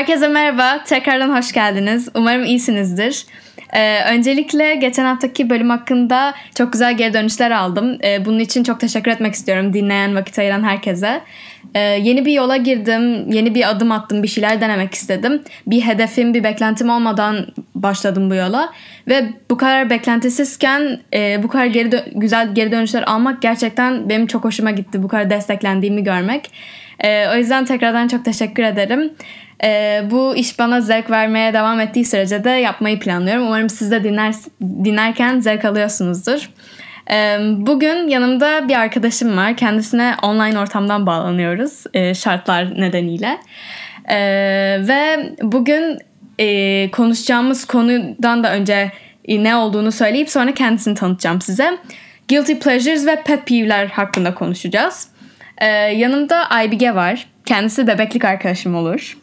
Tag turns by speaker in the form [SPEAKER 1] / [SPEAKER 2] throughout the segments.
[SPEAKER 1] Herkese merhaba, tekrardan hoş geldiniz. Umarım iyisinizdir. Ee, öncelikle geçen haftaki bölüm hakkında çok güzel geri dönüşler aldım. Ee, bunun için çok teşekkür etmek istiyorum dinleyen, vakit ayıran herkese. Ee, yeni bir yola girdim, yeni bir adım attım, bir şeyler denemek istedim. Bir hedefim, bir beklentim olmadan başladım bu yola. Ve bu kadar beklentisizken e, bu kadar geri güzel geri dönüşler almak gerçekten benim çok hoşuma gitti. Bu kadar desteklendiğimi görmek. Ee, o yüzden tekrardan çok teşekkür ederim. Ee, bu iş bana zevk vermeye devam ettiği sürece de yapmayı planlıyorum. Umarım siz de dinler, dinlerken zevk alıyorsunuzdur. Ee, bugün yanımda bir arkadaşım var. Kendisine online ortamdan bağlanıyoruz e, şartlar nedeniyle. Ee, ve bugün e, konuşacağımız konudan da önce e, ne olduğunu söyleyip sonra kendisini tanıtacağım size. Guilty pleasures ve pet peeve'ler hakkında konuşacağız. Yanımda Aybige var. Kendisi bebeklik arkadaşım olur.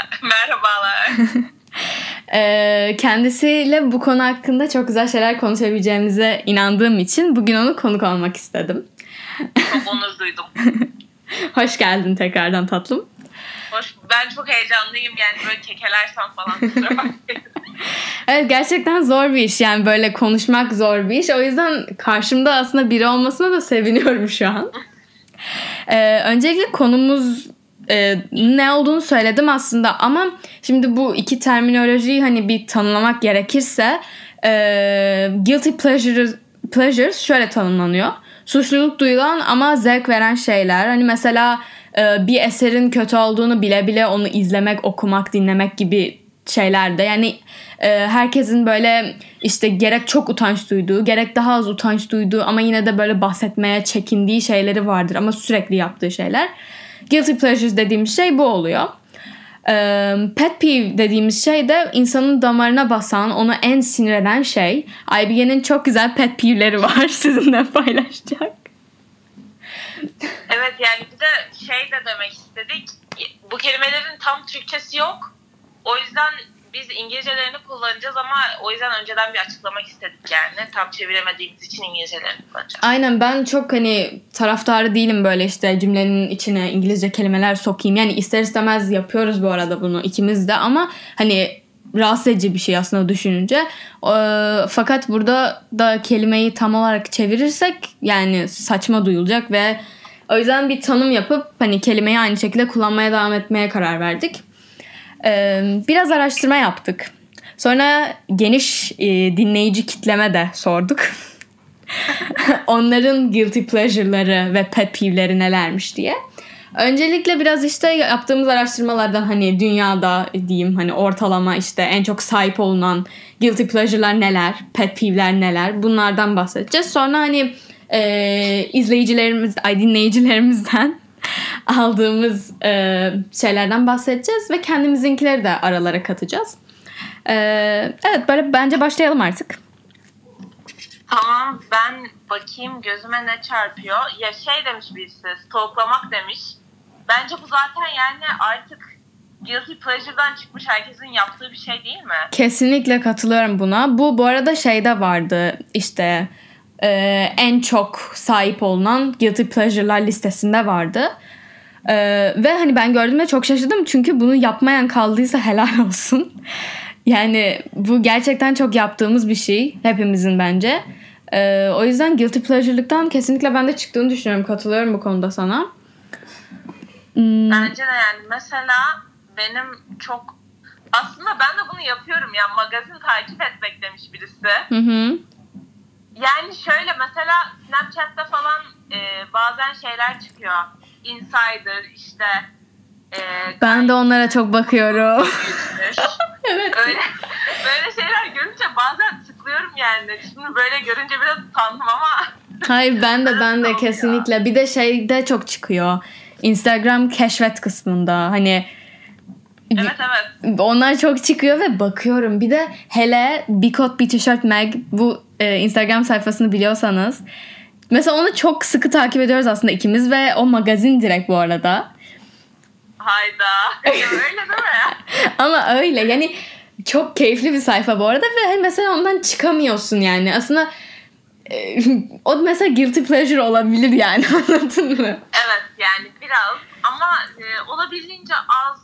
[SPEAKER 2] Merhabalar.
[SPEAKER 1] Ee, kendisiyle bu konu hakkında çok güzel şeyler konuşabileceğimize inandığım için bugün onu konuk olmak istedim.
[SPEAKER 2] Çok onur duydum.
[SPEAKER 1] Hoş geldin tekrardan tatlım.
[SPEAKER 2] Hoş, ben çok heyecanlıyım yani böyle kekelersem falan.
[SPEAKER 1] Evet gerçekten zor bir iş yani böyle konuşmak zor bir iş. O yüzden karşımda aslında biri olmasına da seviniyorum şu an. Ee, öncelikle konumuz e, ne olduğunu söyledim aslında ama şimdi bu iki terminolojiyi hani bir tanımlamak gerekirse e, guilty pleasures, pleasures şöyle tanımlanıyor. Suçluluk duyulan ama zevk veren şeyler. Hani mesela e, bir eserin kötü olduğunu bile bile onu izlemek, okumak, dinlemek gibi şeyler de. Yani e, herkesin böyle işte gerek çok utanç duyduğu, gerek daha az utanç duyduğu ama yine de böyle bahsetmeye çekindiği şeyleri vardır ama sürekli yaptığı şeyler. Guilty pleasures dediğimiz şey bu oluyor. Pet peeve dediğimiz şey de insanın damarına basan, onu en sinir eden şey. IBG'nin çok güzel pet peeve'leri var sizinle paylaşacak.
[SPEAKER 2] evet yani bir de şey de demek istedik. Bu kelimelerin tam Türkçesi yok. O yüzden biz İngilizcelerini kullanacağız ama o yüzden önceden bir açıklamak istedik yani. Tam çeviremediğimiz için İngilizcelerini kullanacağız.
[SPEAKER 1] Aynen ben çok hani taraftarı değilim böyle işte cümlenin içine İngilizce kelimeler sokayım. Yani ister istemez yapıyoruz bu arada bunu ikimiz de ama hani rahatsız edici bir şey aslında düşününce. Ee, fakat burada da kelimeyi tam olarak çevirirsek yani saçma duyulacak ve o yüzden bir tanım yapıp hani kelimeyi aynı şekilde kullanmaya devam etmeye karar verdik. Biraz araştırma yaptık. Sonra geniş e, dinleyici kitleme de sorduk. Onların guilty pleasure'ları ve pet peeve'leri nelermiş diye. Öncelikle biraz işte yaptığımız araştırmalardan hani dünyada diyeyim hani ortalama işte en çok sahip olunan guilty pleasure'lar neler, pet peeve'ler neler bunlardan bahsedeceğiz. Sonra hani e, izleyicilerimiz, ay dinleyicilerimizden aldığımız e, şeylerden bahsedeceğiz ve kendimizinkileri de aralara katacağız. E, evet böyle bence başlayalım artık.
[SPEAKER 2] Tamam ben bakayım gözüme ne çarpıyor. Ya şey demiş birisi stalklamak demiş. Bence bu zaten yani artık guilty pleasure'dan çıkmış herkesin yaptığı bir şey değil mi?
[SPEAKER 1] Kesinlikle katılıyorum buna. Bu bu arada şeyde vardı işte e, en çok sahip olunan guilty pleasure'lar listesinde vardı. E, ve hani ben gördüğümde çok şaşırdım çünkü bunu yapmayan kaldıysa helal olsun. yani bu gerçekten çok yaptığımız bir şey hepimizin bence. E, o yüzden guilty pleasure'lıktan kesinlikle ben de çıktığını düşünüyorum. Katılıyorum bu konuda sana.
[SPEAKER 2] Hmm. Bence de yani mesela benim çok aslında ben de bunu yapıyorum ya magazin takip etmek demiş birisi.
[SPEAKER 1] Hı hı.
[SPEAKER 2] Yani şöyle mesela Snapchat'te falan e, bazen şeyler çıkıyor. Insider işte. E,
[SPEAKER 1] ben de onlara çok bakıyorum.
[SPEAKER 2] evet. Öyle, böyle şeyler görünce bazen tıklıyorum yani. Şimdi böyle görünce biraz utandım ama.
[SPEAKER 1] Hayır ben de ben de kesinlikle. Bir de şeyde çok çıkıyor. Instagram keşfet kısmında hani
[SPEAKER 2] Evet evet.
[SPEAKER 1] Onlar çok çıkıyor ve bakıyorum. Bir de hele Bicot bir tişört mag bu e, Instagram sayfasını biliyorsanız. Mesela onu çok sıkı takip ediyoruz aslında ikimiz ve o magazin direkt bu arada.
[SPEAKER 2] Hayda. öyle değil mi?
[SPEAKER 1] Ama öyle yani çok keyifli bir sayfa bu arada ve hani mesela ondan çıkamıyorsun yani. Aslında e, o mesela guilty pleasure olabilir yani anladın mı?
[SPEAKER 2] Evet yani biraz ama e, olabildiğince az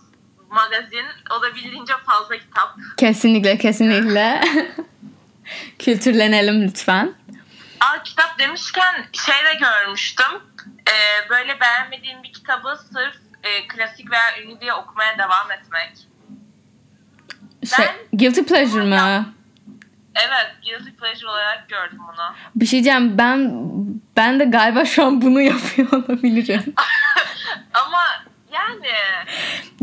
[SPEAKER 2] magazin. Olabildiğince fazla kitap.
[SPEAKER 1] Kesinlikle kesinlikle. Kültürlenelim lütfen.
[SPEAKER 2] Aa, kitap demişken şey de görmüştüm. Ee, böyle beğenmediğim bir kitabı sırf e, klasik veya ünlü diye okumaya devam etmek.
[SPEAKER 1] Şey,
[SPEAKER 2] Ben-
[SPEAKER 1] guilty pleasure mı?
[SPEAKER 2] Evet, guilty pleasure olarak gördüm bunu.
[SPEAKER 1] Bir şey diyeceğim ben ben de galiba şu an bunu yapıyor olabilirim.
[SPEAKER 2] Ama yani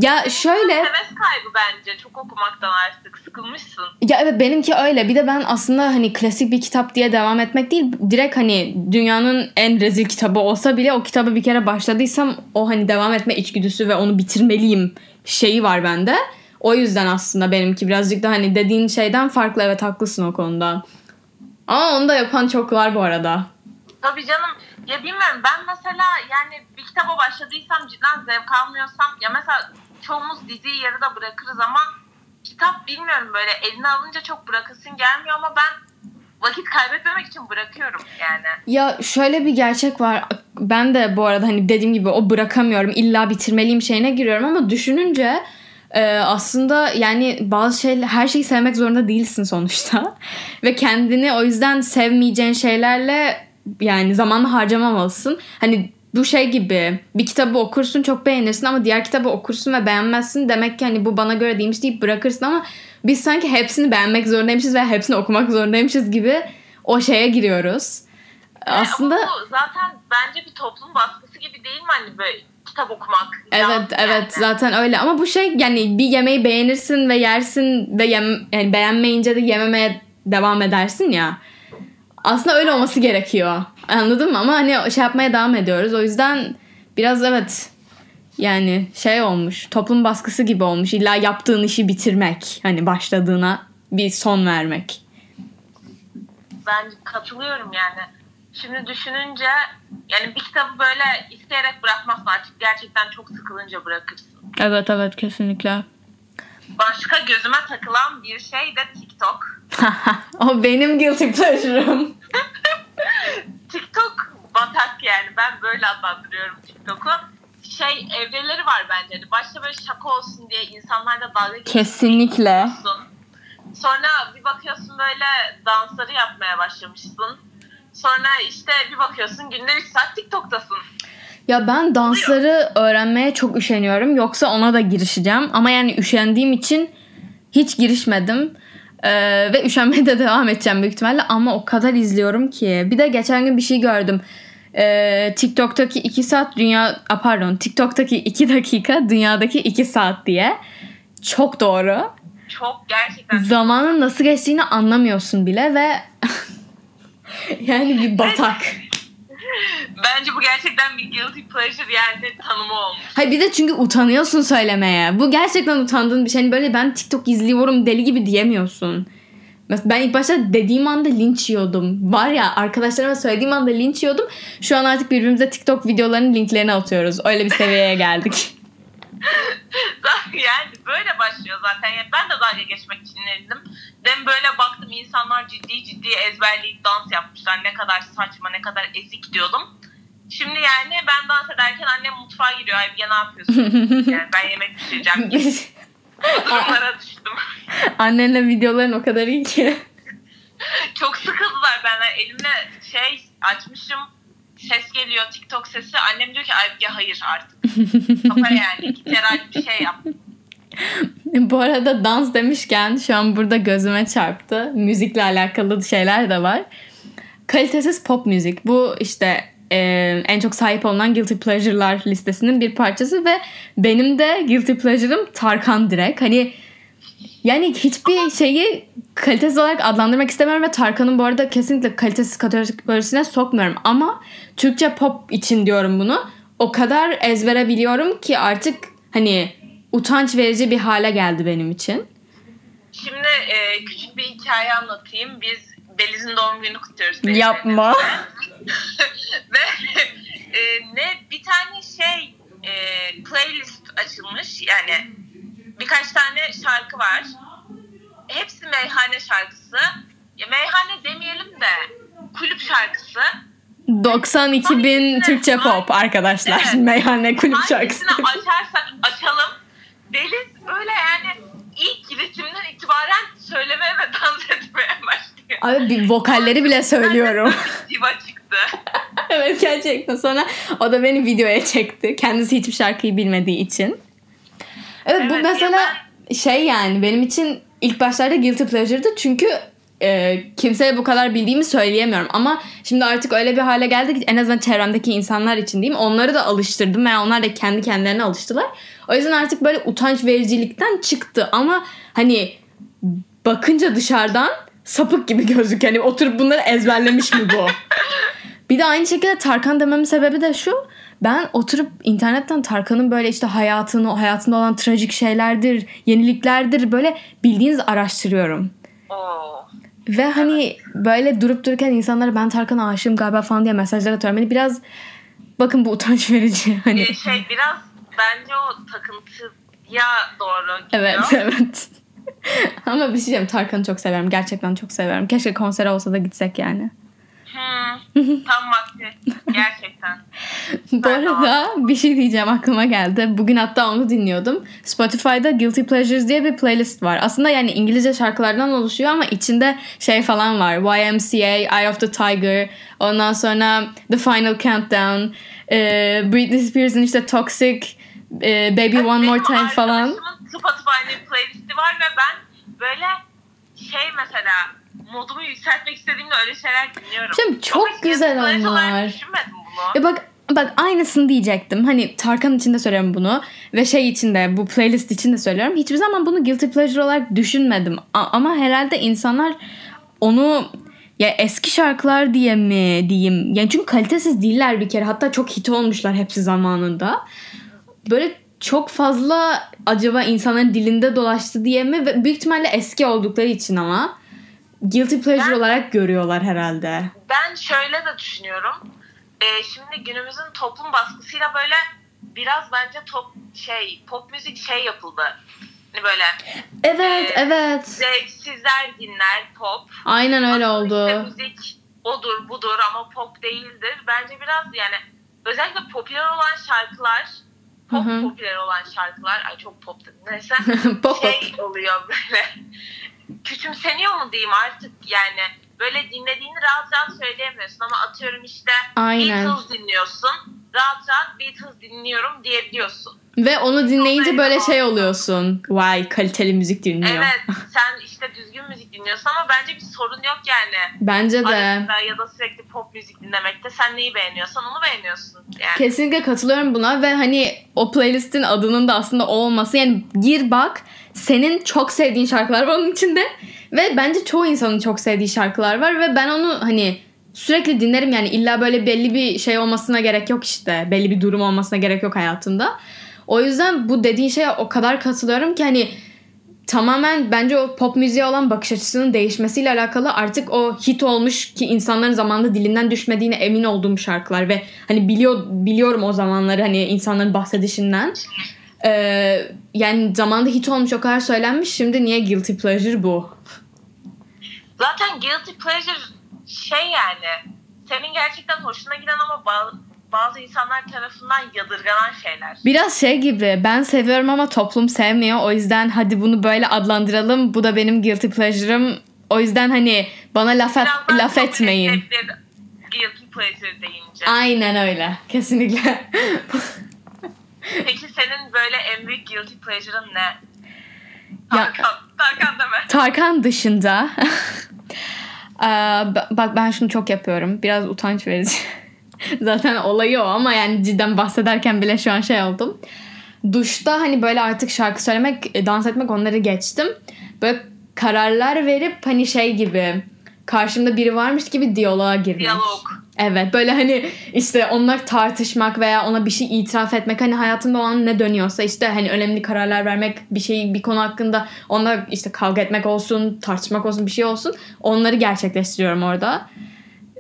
[SPEAKER 1] Ya şöyle
[SPEAKER 2] heves kaybı bence. Çok okumaktan artık sıkılmışsın.
[SPEAKER 1] ya evet benimki öyle. Bir de ben aslında hani klasik bir kitap diye devam etmek değil. Direkt hani dünyanın en rezil kitabı olsa bile o kitabı bir kere başladıysam o hani devam etme içgüdüsü ve onu bitirmeliyim şeyi var bende. O yüzden aslında benimki birazcık da hani dediğin şeyden farklı. Evet haklısın o konuda. Ama onu da yapan çok var bu arada.
[SPEAKER 2] Tabii canım. Ya bilmiyorum ben mesela yani bir kitaba başladıysam cidden zevk almıyorsam ya mesela çoğumuz diziyi yarıda bırakırız ama kitap bilmiyorum böyle eline alınca çok bırakasın gelmiyor ama ben vakit kaybetmemek için bırakıyorum yani.
[SPEAKER 1] Ya şöyle bir gerçek var. Ben de bu arada hani dediğim gibi o bırakamıyorum. İlla bitirmeliyim şeyine giriyorum ama düşününce e, aslında yani bazı şeyler her şeyi sevmek zorunda değilsin sonuçta. Ve kendini o yüzden sevmeyeceğin şeylerle yani zamanla harcamamalısın. Hani bu şey gibi bir kitabı okursun çok beğenirsin ama diğer kitabı okursun ve beğenmezsin. Demek ki hani bu bana göre değilmiş deyip bırakırsın ama biz sanki hepsini beğenmek zorundaymışız ve hepsini okumak zorundaymışız gibi o şeye giriyoruz. Aslında
[SPEAKER 2] bu zaten bence bir toplum baskısı gibi değil mi hani böyle kitap okumak?
[SPEAKER 1] evet
[SPEAKER 2] lazım
[SPEAKER 1] evet
[SPEAKER 2] yani.
[SPEAKER 1] zaten öyle ama bu şey yani bir yemeği beğenirsin ve yersin ve yem, yani beğenmeyince de yememeye devam edersin ya. Aslında öyle olması gerekiyor. Anladın mı? Ama hani şey yapmaya devam ediyoruz. O yüzden biraz evet yani şey olmuş. Toplum baskısı gibi olmuş. İlla yaptığın işi bitirmek. Hani başladığına bir son vermek.
[SPEAKER 2] Ben katılıyorum yani. Şimdi düşününce yani bir kitabı böyle isteyerek bırakmazsın artık gerçekten çok sıkılınca bırakırsın.
[SPEAKER 1] Evet evet kesinlikle.
[SPEAKER 2] Başka gözüme takılan bir şey de TikTok.
[SPEAKER 1] O benim guilty pleasure'ım.
[SPEAKER 2] TikTok batak yani ben böyle adlandırıyorum TikTok'u. Şey evreleri var bence. de. Başta böyle şaka olsun diye insanlarla dalga geçiyorsun.
[SPEAKER 1] Kesinlikle.
[SPEAKER 2] Sonra bir bakıyorsun böyle dansları yapmaya başlamışsın. Sonra işte bir bakıyorsun günde 3 saat TikTok'tasın.
[SPEAKER 1] Ya ben dansları öğrenmeye çok üşeniyorum. Yoksa ona da girişeceğim. Ama yani üşendiğim için hiç girişmedim. Ee, ve üşenmeye de devam edeceğim büyük ihtimalle. Ama o kadar izliyorum ki. Bir de geçen gün bir şey gördüm. Ee, TikTok'taki 2 saat dünya... A, pardon. TikTok'taki 2 dakika dünyadaki 2 saat diye. Çok doğru.
[SPEAKER 2] Çok gerçekten
[SPEAKER 1] Zamanın nasıl geçtiğini anlamıyorsun bile ve... yani bir batak.
[SPEAKER 2] Bence bu gerçekten bir guilty pleasure yani tanımı olmuş.
[SPEAKER 1] Hayır bir de çünkü utanıyorsun söylemeye. Bu gerçekten utandığın bir şey. Hani böyle ben TikTok izliyorum deli gibi diyemiyorsun. Mesela ben ilk başta dediğim anda linç yiyordum. Var ya arkadaşlarıma söylediğim anda linç yiyordum. Şu an artık birbirimize TikTok videolarının linklerini atıyoruz. Öyle bir seviyeye geldik.
[SPEAKER 2] yani böyle başlıyor zaten. Yani ben de dalga geçmek için dedim. Dem böyle baktım insanlar ciddi ciddi ezberleyip dans yapmışlar. Ne kadar saçma, ne kadar ezik diyordum. Şimdi yani ben dans ederken annem mutfağa giriyor. Ay ya ne yapıyorsun? yani ben yemek pişireceğim. Durumlara düştüm.
[SPEAKER 1] Annenle videoların o kadar iyi ki.
[SPEAKER 2] Çok sıkıldılar benden. Elimle şey açmışım. Ses geliyor TikTok sesi. Annem diyor ki ay ya hayır artık. Kapa yani. Git herhalde bir şey yap.
[SPEAKER 1] Bu arada dans demişken şu an burada gözüme çarptı. Müzikle alakalı şeyler de var. Kalitesiz pop müzik. Bu işte e, en çok sahip olunan Guilty Pleasure'lar listesinin bir parçası ve benim de Guilty Pleasure'ım Tarkan direkt. Hani yani hiçbir şeyi kalitesiz olarak adlandırmak istemiyorum ve Tarkan'ın bu arada kesinlikle kalitesiz kategorisine sokmuyorum ama Türkçe pop için diyorum bunu. O kadar ezbere biliyorum ki artık hani utanç verici bir hale geldi benim için.
[SPEAKER 2] Şimdi e, küçük bir hikaye anlatayım. Biz Beliz'in doğum gününü kutluyoruz. Beliz
[SPEAKER 1] Yapma.
[SPEAKER 2] Ve e, ne bir tane şey e, playlist açılmış. Yani birkaç tane şarkı var. Hepsi meyhane şarkısı. Ya meyhane demeyelim de kulüp şarkısı.
[SPEAKER 1] 92 bin Türkçe pop arkadaşlar.
[SPEAKER 2] Evet.
[SPEAKER 1] Meyhane kulüp şarkısı.
[SPEAKER 2] açarsak açalım. Deliz böyle yani ilk girişimden itibaren söylemeye ve dans etmeye başlıyor.
[SPEAKER 1] Abi bir vokalleri bile söylüyorum.
[SPEAKER 2] Diva çıktı.
[SPEAKER 1] evet gerçekten. Sonra o da beni videoya çekti. Kendisi hiçbir şarkıyı bilmediği için. Evet, bu
[SPEAKER 2] Evet,
[SPEAKER 1] mesela
[SPEAKER 2] ya
[SPEAKER 1] şey yani benim için ilk başlarda guilty pleasure'dı. Çünkü e, kimseye bu kadar bildiğimi söyleyemiyorum. Ama şimdi artık öyle bir hale geldi ki en azından çevremdeki insanlar için diyeyim. Onları da alıştırdım veya onlar da kendi kendilerine alıştılar. O yüzden artık böyle utanç vericilikten çıktı. Ama hani bakınca dışarıdan sapık gibi gözük. Hani oturup bunları ezberlemiş mi bu? Bir de aynı şekilde Tarkan dememin sebebi de şu. Ben oturup internetten Tarkan'ın böyle işte hayatını, o hayatında olan trajik şeylerdir, yeniliklerdir böyle bildiğiniz araştırıyorum.
[SPEAKER 2] Oo.
[SPEAKER 1] Ve hani böyle durup dururken insanlara ben Tarkan'a aşığım galiba falan diye mesajlar atıyorum. Hani biraz bakın bu utanç verici. Hani
[SPEAKER 2] Bir şey biraz bence o takıntıya doğru gidiyor.
[SPEAKER 1] evet evet. Ama bir şey diyeyim Tarkan'ı çok severim. Gerçekten çok severim. Keşke konsere olsa da gitsek yani.
[SPEAKER 2] Hmm, tam vakti. Gerçekten.
[SPEAKER 1] Bu
[SPEAKER 2] Ben
[SPEAKER 1] arada bir şey diyeceğim aklıma geldi. Bugün hatta onu dinliyordum. Spotify'da Guilty Pleasures diye bir playlist var. Aslında yani İngilizce şarkılardan oluşuyor ama içinde şey falan var. YMCA, Eye of the Tiger, ondan sonra The Final Countdown, e, Britney Spears'ın işte Toxic, e, Baby One
[SPEAKER 2] Benim
[SPEAKER 1] More Time falan.
[SPEAKER 2] Spotify'ın playlisti var ve ben böyle şey mesela modumu yükseltmek istediğimde öyle şeyler dinliyorum.
[SPEAKER 1] Şimdi çok
[SPEAKER 2] Ama
[SPEAKER 1] güzel onlar.
[SPEAKER 2] Düşünmedim bunu.
[SPEAKER 1] Ya bak bak aynısını diyecektim. Hani Tarkan için de söylüyorum bunu ve şey için de bu playlist için de söylüyorum. Hiçbir zaman bunu guilty pleasure olarak düşünmedim. A- ama herhalde insanlar onu ya eski şarkılar diye mi diyeyim. Yani çünkü kalitesiz değiller bir kere. Hatta çok hit olmuşlar hepsi zamanında. Böyle çok fazla acaba insanların dilinde dolaştı diye mi? Ve büyük ihtimalle eski oldukları için ama guilty pleasure
[SPEAKER 2] Ben-
[SPEAKER 1] olarak görüyorlar herhalde.
[SPEAKER 2] Ben şöyle de düşünüyorum. Ee, şimdi günümüzün toplum baskısıyla böyle biraz bence top şey pop müzik şey yapıldı. Hani böyle
[SPEAKER 1] Evet,
[SPEAKER 2] Ee,
[SPEAKER 1] evet.
[SPEAKER 2] zevksizler dinler pop.
[SPEAKER 1] Aynen öyle
[SPEAKER 2] Ama
[SPEAKER 1] oldu.
[SPEAKER 2] işte müzik odur budur ama pop değildir. Bence biraz yani özellikle popüler olan şarkılar pop
[SPEAKER 1] Hı hı.
[SPEAKER 2] popüler olan şarkılar ay çok pop dedim neyse
[SPEAKER 1] Pop pop.
[SPEAKER 2] şey oluyor böyle küçümseniyor mu diyeyim artık yani böyle dinlediğini rahat rahat söyleyemiyorsun ama atıyorum işte
[SPEAKER 1] Aynen.
[SPEAKER 2] Beatles dinliyorsun rahat rahat Beatles dinliyorum diyebiliyorsun.
[SPEAKER 1] Ve onu dinleyince böyle şey oluyorsun. Vay kaliteli müzik dinliyor.
[SPEAKER 2] Evet sen işte düzgün müzik dinliyorsun ama bence bir sorun yok yani.
[SPEAKER 1] Bence de.
[SPEAKER 2] arasında ya da sürekli pop müzik dinlemekte sen neyi beğeniyorsan onu beğeniyorsun. Yani.
[SPEAKER 1] Kesinlikle katılıyorum buna ve hani o playlistin adının da aslında o olması. Yani gir bak senin çok sevdiğin şarkılar var onun içinde. Ve bence çoğu insanın çok sevdiği şarkılar var ve ben onu hani sürekli dinlerim yani illa böyle belli bir şey olmasına gerek yok işte. Belli bir durum olmasına gerek yok hayatımda. O yüzden bu dediğin şeye o kadar katılıyorum ki hani tamamen bence o pop müziğe olan bakış açısının değişmesiyle alakalı artık o hit olmuş ki insanların zamanında dilinden düşmediğine emin olduğum şarkılar ve hani biliyor biliyorum o zamanları hani insanların bahsedişinden. Ee, yani zamanında hit olmuş o kadar söylenmiş şimdi niye guilty pleasure bu?
[SPEAKER 2] Zaten guilty pleasure şey yani senin gerçekten hoşuna giden ama bazı, bazı insanlar tarafından yadırganan şeyler.
[SPEAKER 1] Biraz şey gibi ben seviyorum ama toplum sevmiyor o yüzden hadi bunu böyle adlandıralım bu da benim guilty pleasure'ım. O yüzden hani bana laf, et- laf etmeyin.
[SPEAKER 2] Guilty pleasure deyince.
[SPEAKER 1] Aynen öyle. Kesinlikle.
[SPEAKER 2] Peki senin böyle en büyük guilty pleasure'ın ne?
[SPEAKER 1] Ya-
[SPEAKER 2] Tarkan. Tarkan deme.
[SPEAKER 1] Tarkan dışında bak ben şunu çok yapıyorum. Biraz utanç verici. Zaten olayı o ama yani cidden bahsederken bile şu an şey oldum. Duşta hani böyle artık şarkı söylemek, e, dans etmek onları geçtim. Böyle kararlar verip hani şey gibi karşımda biri varmış gibi diyaloğa girmek.
[SPEAKER 2] Diyalog.
[SPEAKER 1] Evet böyle hani işte onlar tartışmak veya ona bir şey itiraf etmek hani hayatımda o an ne dönüyorsa işte hani önemli kararlar vermek bir şey bir konu hakkında onunla işte kavga etmek olsun tartışmak olsun bir şey olsun onları gerçekleştiriyorum orada.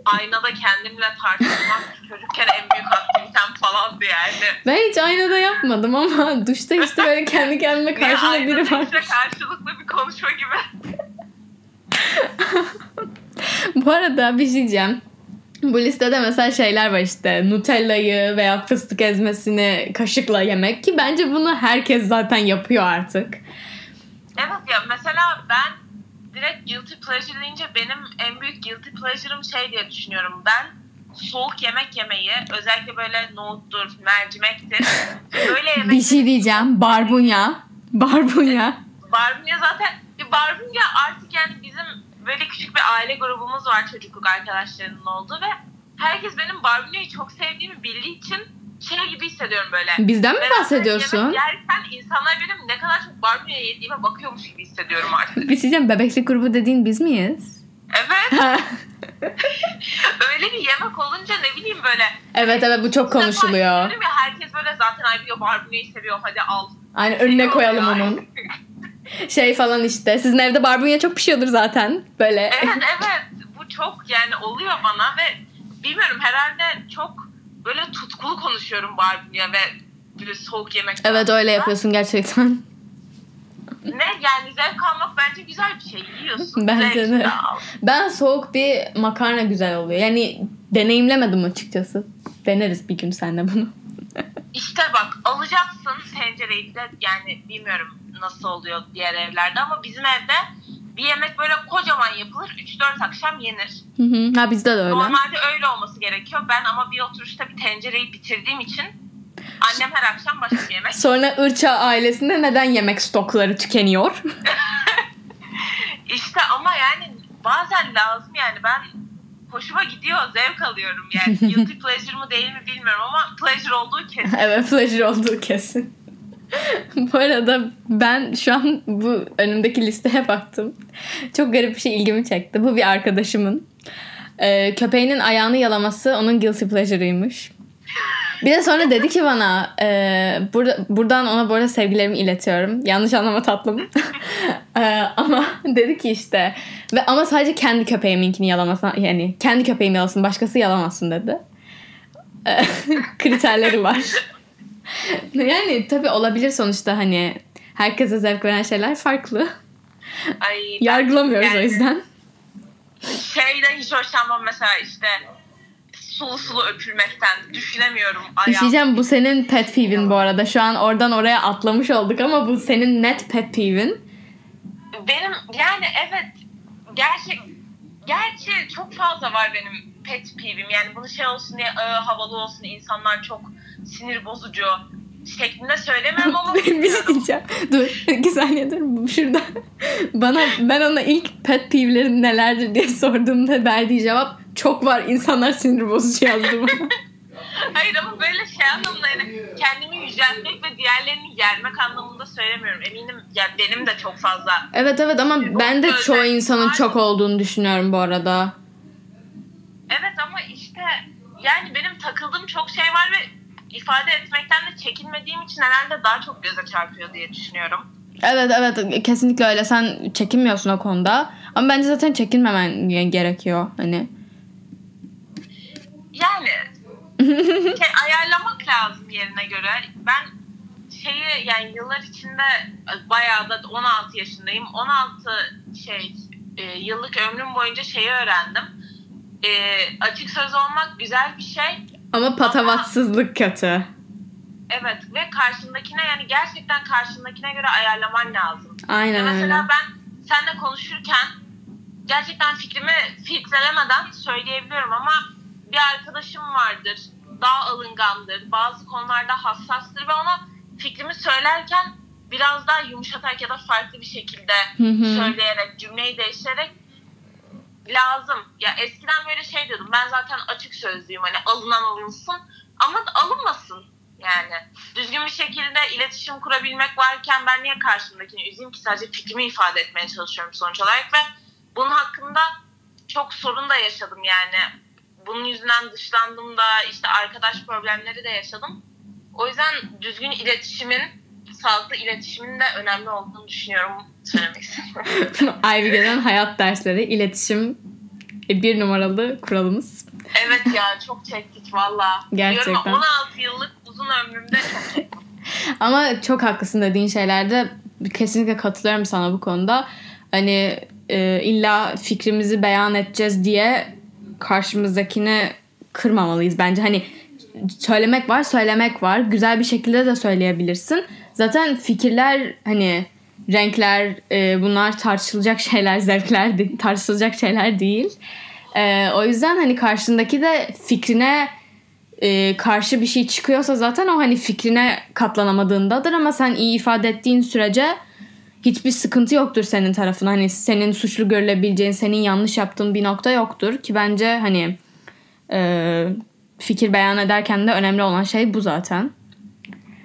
[SPEAKER 2] Aynada kendimle tartışmak çocukken en büyük aktivitem falandı yani.
[SPEAKER 1] Ben hiç aynada yapmadım ama duşta işte böyle kendi kendime karşımda biri
[SPEAKER 2] aynada
[SPEAKER 1] var.
[SPEAKER 2] işte karşılıklı bir konuşma gibi.
[SPEAKER 1] Bu arada bir şey diyeceğim. Bu listede mesela şeyler var işte Nutella'yı veya fıstık ezmesini kaşıkla yemek ki bence bunu herkes zaten yapıyor artık.
[SPEAKER 2] Evet ya mesela ben direkt guilty pleasure deyince benim en büyük guilty pleasure'ım şey diye düşünüyorum. Ben soğuk yemek yemeyi özellikle böyle nohuttur, mercimektir. Böyle yemek
[SPEAKER 1] Bir şey diyeceğim. Barbunya. Barbunya.
[SPEAKER 2] barbunya zaten bir barbunya artık yani bizim böyle küçük bir aile grubumuz var çocukluk arkadaşlarının olduğu ve herkes benim barbunyayı çok sevdiğimi bildiği için şey gibi hissediyorum böyle.
[SPEAKER 1] Bizden mi
[SPEAKER 2] Beraber
[SPEAKER 1] bahsediyorsun?
[SPEAKER 2] Yemek yerken insanlar benim ne kadar çok barbunya yediğime bakıyormuş gibi hissediyorum artık.
[SPEAKER 1] Bir şey diyeceğim. Bebeklik grubu dediğin biz miyiz?
[SPEAKER 2] Evet. Öyle bir yemek olunca ne bileyim böyle.
[SPEAKER 1] evet evet bu çok konuşuluyor.
[SPEAKER 2] Ya, herkes böyle zaten ay diyor barbunyayı seviyor hadi al.
[SPEAKER 1] Aynen önüne koyalım
[SPEAKER 2] Oluyor.
[SPEAKER 1] onun. Şey falan işte. Sizin evde barbunya çok pişiyordur zaten. Böyle.
[SPEAKER 2] Evet evet bu çok yani oluyor bana ve bilmiyorum herhalde çok böyle tutkulu konuşuyorum barbunya ve böyle soğuk yemek.
[SPEAKER 1] Evet öyle yapıyorsun gerçekten.
[SPEAKER 2] Ne yani zevk almak bence güzel bir şey yiyorsun.
[SPEAKER 1] Bence de.
[SPEAKER 2] al.
[SPEAKER 1] Ben soğuk bir makarna güzel oluyor. Yani deneyimlemedim açıkçası. Deneriz bir gün seninle bunu.
[SPEAKER 2] İşte bak alacaksın tencereyi de yani bilmiyorum nasıl oluyor diğer evlerde ama bizim evde bir yemek böyle kocaman yapılır 3-4 akşam yenir.
[SPEAKER 1] Hı hı. Ha bizde de öyle.
[SPEAKER 2] Normalde öyle olması gerekiyor. Ben ama bir oturuşta bir tencereyi bitirdiğim için annem her akşam başka bir yemek.
[SPEAKER 1] Sonra Irça ailesinde neden yemek stokları tükeniyor?
[SPEAKER 2] İşte ama yani bazen lazım yani ben hoşuma gidiyor zevk alıyorum yani guilty pleasure mı değil mi bilmiyorum ama pleasure olduğu kesin.
[SPEAKER 1] evet pleasure olduğu kesin. bu arada ben şu an bu önümdeki listeye baktım. Çok garip bir şey ilgimi çekti. Bu bir arkadaşımın. Ee, köpeğinin ayağını yalaması onun guilty pleasure'ıymış. Bir de sonra dedi ki bana e, burada, buradan ona bu sevgilerimi iletiyorum. Yanlış anlama tatlım. E, ama dedi ki işte ve ama sadece kendi köpeğiminkini yalamasın yani kendi köpeğim yalasın başkası yalamasın dedi. E, kriterleri var. yani tabii olabilir sonuçta hani herkese zevk veren şeyler farklı.
[SPEAKER 2] Ay,
[SPEAKER 1] Yargılamıyoruz o
[SPEAKER 2] yani
[SPEAKER 1] yüzden.
[SPEAKER 2] Şeyden hiç hoşlanmam mesela işte sulu sulu öpülmekten düşünemiyorum
[SPEAKER 1] şey
[SPEAKER 2] ayağım.
[SPEAKER 1] diyeceğim bu senin pet peeve'in bu arada. Şu an oradan oraya atlamış olduk ama bu senin net pet peeve'in.
[SPEAKER 2] Benim yani evet gerçek gerçi çok fazla var benim pet peeve'im. Yani bunu şey olsun diye "Aa, havalı olsun insanlar çok sinir bozucu şeklinde söylemiyorum ama
[SPEAKER 1] bir şey diyeceğim. Dur iki saniye dur şurada. Bana ben ona ilk pet peeve'lerin nelerdir diye sorduğumda verdiği cevap çok var insanlar sinir bozucu yazdı bana.
[SPEAKER 2] Hayır ama böyle şey anlamında yani kendimi yüceltmek ve diğerlerini yermek anlamında söylemiyorum. Eminim ya benim de çok fazla.
[SPEAKER 1] evet evet ama ben de çoğu insanın
[SPEAKER 2] var.
[SPEAKER 1] çok olduğunu düşünüyorum bu arada.
[SPEAKER 2] Evet ama işte yani benim takıldığım çok şey var ve ifade etmekten de çekinmediğim için herhalde daha çok göze çarpıyor diye düşünüyorum.
[SPEAKER 1] Evet evet kesinlikle öyle. Sen çekinmiyorsun o konuda. Ama bence zaten çekinmemen gerekiyor. Hani
[SPEAKER 2] Yani şey, ayarlamak lazım yerine göre. Ben şeyi yani yıllar içinde bayağı da 16 yaşındayım. 16 şey e, yıllık ömrüm boyunca şeyi öğrendim. E, açık söz olmak güzel bir şey.
[SPEAKER 1] Ama patavatsızlık kötü.
[SPEAKER 2] Evet ve karşındakine yani gerçekten karşındakine göre ayarlaman lazım.
[SPEAKER 1] Aynen
[SPEAKER 2] Ya
[SPEAKER 1] öyle.
[SPEAKER 2] mesela ben seninle konuşurken gerçekten fikrimi filtrelemeden söyleyebiliyorum ama bir arkadaşım vardır. Daha alıngandır. Bazı konularda hassastır ve ona fikrimi söylerken biraz daha yumuşatarak ya da farklı bir şekilde
[SPEAKER 1] Hı hı.
[SPEAKER 2] söyleyerek, cümleyi değiştirerek lazım. Ya eskiden böyle şey diyordum. Ben zaten açık sözlüyüm. Hani alınan alınsın ama alınmasın. Yani düzgün bir şekilde iletişim kurabilmek varken ben niye karşımdakini üzeyim ki sadece fikrimi ifade etmeye çalışıyorum sonuç olarak ve bunun hakkında çok sorun da yaşadım yani. Bunun yüzünden dışlandım da işte arkadaş problemleri de yaşadım. O yüzden düzgün iletişimin, sağlıklı iletişimin de önemli olduğunu düşünüyorum. Söylemek istiyorum.
[SPEAKER 1] Ivy hayat dersleri, iletişim e, bir numaralı kuralımız.
[SPEAKER 2] Evet ya çok çektik valla.
[SPEAKER 1] Gerçekten.
[SPEAKER 2] Diyorum ya, 16 yıllık uzun ömrümde çok.
[SPEAKER 1] Ama çok haklısın dediğin şeylerde kesinlikle katılıyorum sana bu konuda. Hani e, illa fikrimizi beyan edeceğiz diye karşımızdakini kırmamalıyız bence. Hani söylemek var, söylemek var. Güzel bir şekilde de söyleyebilirsin. Zaten fikirler hani renkler e, bunlar tartışılacak şeyler, zevkler de, tartışılacak şeyler değil. E, o yüzden hani karşındaki de fikrine e, karşı bir şey çıkıyorsa zaten o hani fikrine katlanamadığındadır ama sen iyi ifade ettiğin sürece hiçbir sıkıntı yoktur senin tarafına. Hani senin suçlu görülebileceğin, senin yanlış yaptığın bir nokta yoktur ki bence hani e, fikir beyan ederken de önemli olan şey bu zaten.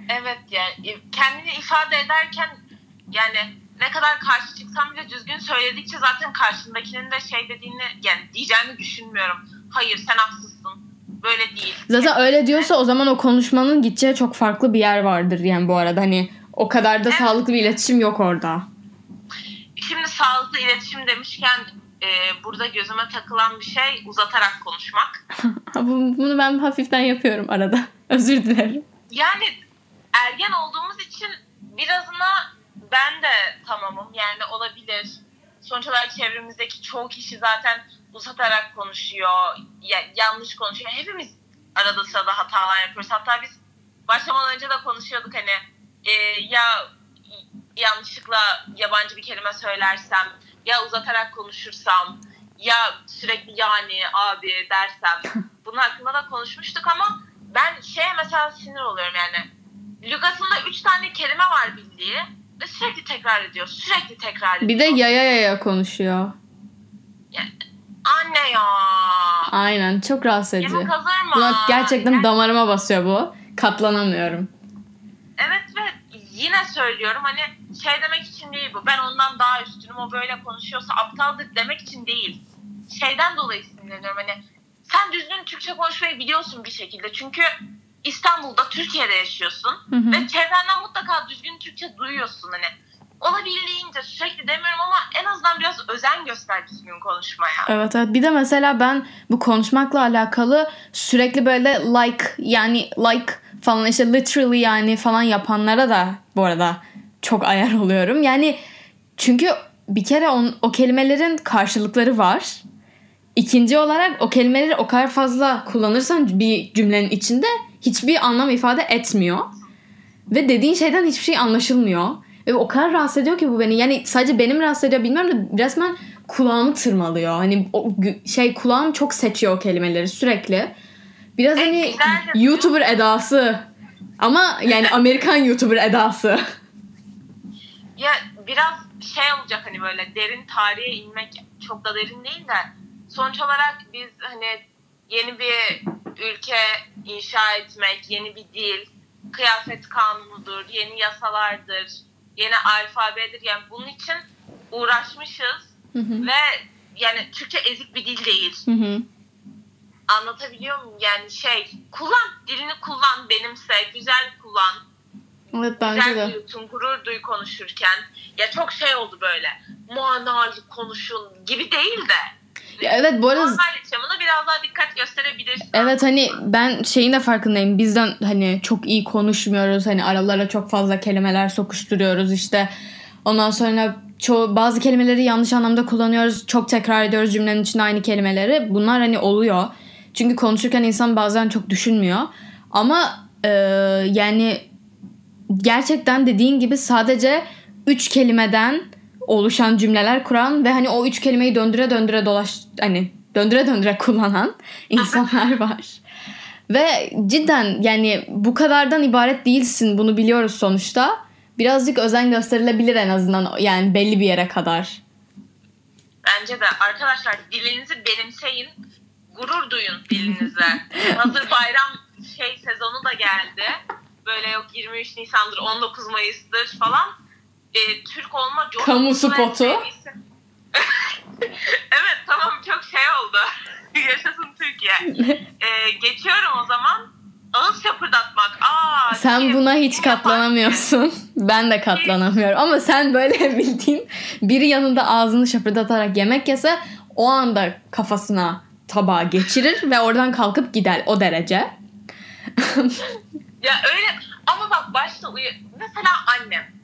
[SPEAKER 2] Evet yani kendini ifade ederken yani ne kadar karşı çıksam bile düzgün söyledikçe zaten karşındakinin de şey dediğini yani diyeceğini düşünmüyorum. Hayır sen haksızsın. Böyle değil.
[SPEAKER 1] Zaten öyle diyorsa o zaman o konuşmanın gideceği çok farklı bir yer vardır yani bu arada. Hani o kadar da
[SPEAKER 2] Evet.
[SPEAKER 1] sağlıklı bir iletişim yok orada.
[SPEAKER 2] Şimdi sağlıklı iletişim demişken e, burada gözüme takılan bir şey uzatarak konuşmak.
[SPEAKER 1] Bu- Bunu ben hafiften yapıyorum arada. Özür dilerim.
[SPEAKER 2] Yani ergen olduğumuz için birazına ben de tamamım. Yani olabilir. Sonuç olarak çevremizdeki çoğu kişi zaten uzatarak konuşuyor. ya- yanlış konuşuyor. Hepimiz arada sırada hatalar yapıyoruz. Hatta biz başlamadan önce de konuşuyorduk hani e, ya yanlışlıkla yabancı bir kelime söylersem ya uzatarak konuşursam ya sürekli yani abi dersem bunun hakkında da konuşmuştuk ama ben şeye mesela sinir oluyorum yani lügatında üç tane kelime var bildiği ve sürekli tekrar ediyor sürekli tekrar ediyor.
[SPEAKER 1] Bir de yaya yaya konuşuyor.
[SPEAKER 2] Anne ya.
[SPEAKER 1] Aynen çok rahatsız edici.
[SPEAKER 2] Yemek hazır mı?
[SPEAKER 1] Buna gerçekten
[SPEAKER 2] Yani-
[SPEAKER 1] damarıma basıyor bu. Katlanamıyorum.
[SPEAKER 2] Evet ve yine söylüyorum hani şey demek için değil bu. Ben ondan daha üstünüm o böyle konuşuyorsa aptaldır demek için değil. Şeyden dolayı sinirleniyorum hani sen düzgün Türkçe konuşmayı biliyorsun bir şekilde. Çünkü İstanbul'da Türkiye'de yaşıyorsun
[SPEAKER 1] Hı hı.
[SPEAKER 2] ve çevrenden mutlaka düzgün Türkçe duyuyorsun hani. Olabildiğince sürekli demiyorum ama en azından biraz özen göster düzgün konuşmaya.
[SPEAKER 1] Evet evet. Bir de mesela ben bu konuşmakla alakalı sürekli böyle like yani like falan işte literally yani falan yapanlara da bu arada çok ayar oluyorum. Yani çünkü bir kere on, o kelimelerin karşılıkları var. İkinci olarak o kelimeleri o kadar fazla kullanırsan bir cümlenin içinde hiçbir anlam ifade etmiyor. Ve dediğin şeyden hiçbir şey anlaşılmıyor. Ve o kadar rahatsız ediyor ki bu beni. Yani sadece benim rahatsız ediyor bilmiyorum da resmen kulağımı tırmalıyor. Hani o şey kulağım çok seçiyor o kelimeleri sürekli. Biraz
[SPEAKER 2] E,
[SPEAKER 1] hani YouTuber edası. Ama yani Amerikan YouTuber edası.
[SPEAKER 2] Ya biraz şey olacak hani böyle derin tarihe inmek çok da derin değil de sonuç olarak biz hani yeni bir ülke inşa etmek, yeni bir dil, kıyafet kanunudur, yeni yasalardır, yeni alfabedir. Yani bunun için uğraşmışız
[SPEAKER 1] Hı hı.
[SPEAKER 2] ve yani Türkçe ezik bir dil değil.
[SPEAKER 1] Hı hı.
[SPEAKER 2] Anlatabiliyor muyum? Yani şey kullan, dilini kullan, benimse, güzel kullan.
[SPEAKER 1] Evet bence
[SPEAKER 2] Güzel
[SPEAKER 1] de.
[SPEAKER 2] duyutun, gurur duy konuşurken. Ya çok şey oldu böyle. Manalı konuşun gibi değil de.
[SPEAKER 1] Ya evet bu arada
[SPEAKER 2] Normal yaşamına biraz daha dikkat gösterebilirsin.
[SPEAKER 1] Evet hani ben şeyin de farkındayım. Bizden hani çok iyi konuşmuyoruz. Hani aralara çok fazla kelimeler sokuşturuyoruz işte. Ondan sonra çoğu bazı kelimeleri yanlış anlamda kullanıyoruz. Çok tekrar ediyoruz cümlenin içinde aynı kelimeleri. Bunlar hani oluyor. Çünkü konuşurken insan bazen çok düşünmüyor. Ama e, yani gerçekten dediğin gibi sadece üç kelimeden oluşan cümleler kuran ve hani o üç kelimeyi döndüre döndüre dolaş hani döndüre döndüre kullanan insanlar var. Ve cidden yani bu kadardan ibaret değilsin bunu biliyoruz sonuçta. Birazcık özen gösterilebilir en azından yani belli bir yere kadar.
[SPEAKER 2] Bence de arkadaşlar dilinizi benimseyin. Gurur duyun dilinizle. Hazır bayram şey sezonu da geldi. Böyle yok 23 Nisan'dır 19 Mayıs'tır falan. Ee, Türk olma coşkusu
[SPEAKER 1] Kamu spotu.
[SPEAKER 2] evet tamam çok şey oldu. Yaşasın Türkiye. Ee, geçiyorum o zaman. Ağız şapırdatmak. Aa,
[SPEAKER 1] Sen
[SPEAKER 2] kim-
[SPEAKER 1] buna hiç
[SPEAKER 2] kim
[SPEAKER 1] katlanamıyorsun. Ben de katlanamıyorum. Ama sen böyle bildiğin biri yanında ağzını şapırdatarak yemek yese o anda kafasına tabağı geçirir ve oradan kalkıp gider o derece.
[SPEAKER 2] Ya öyle ama bak başta uyu... Mesela annem.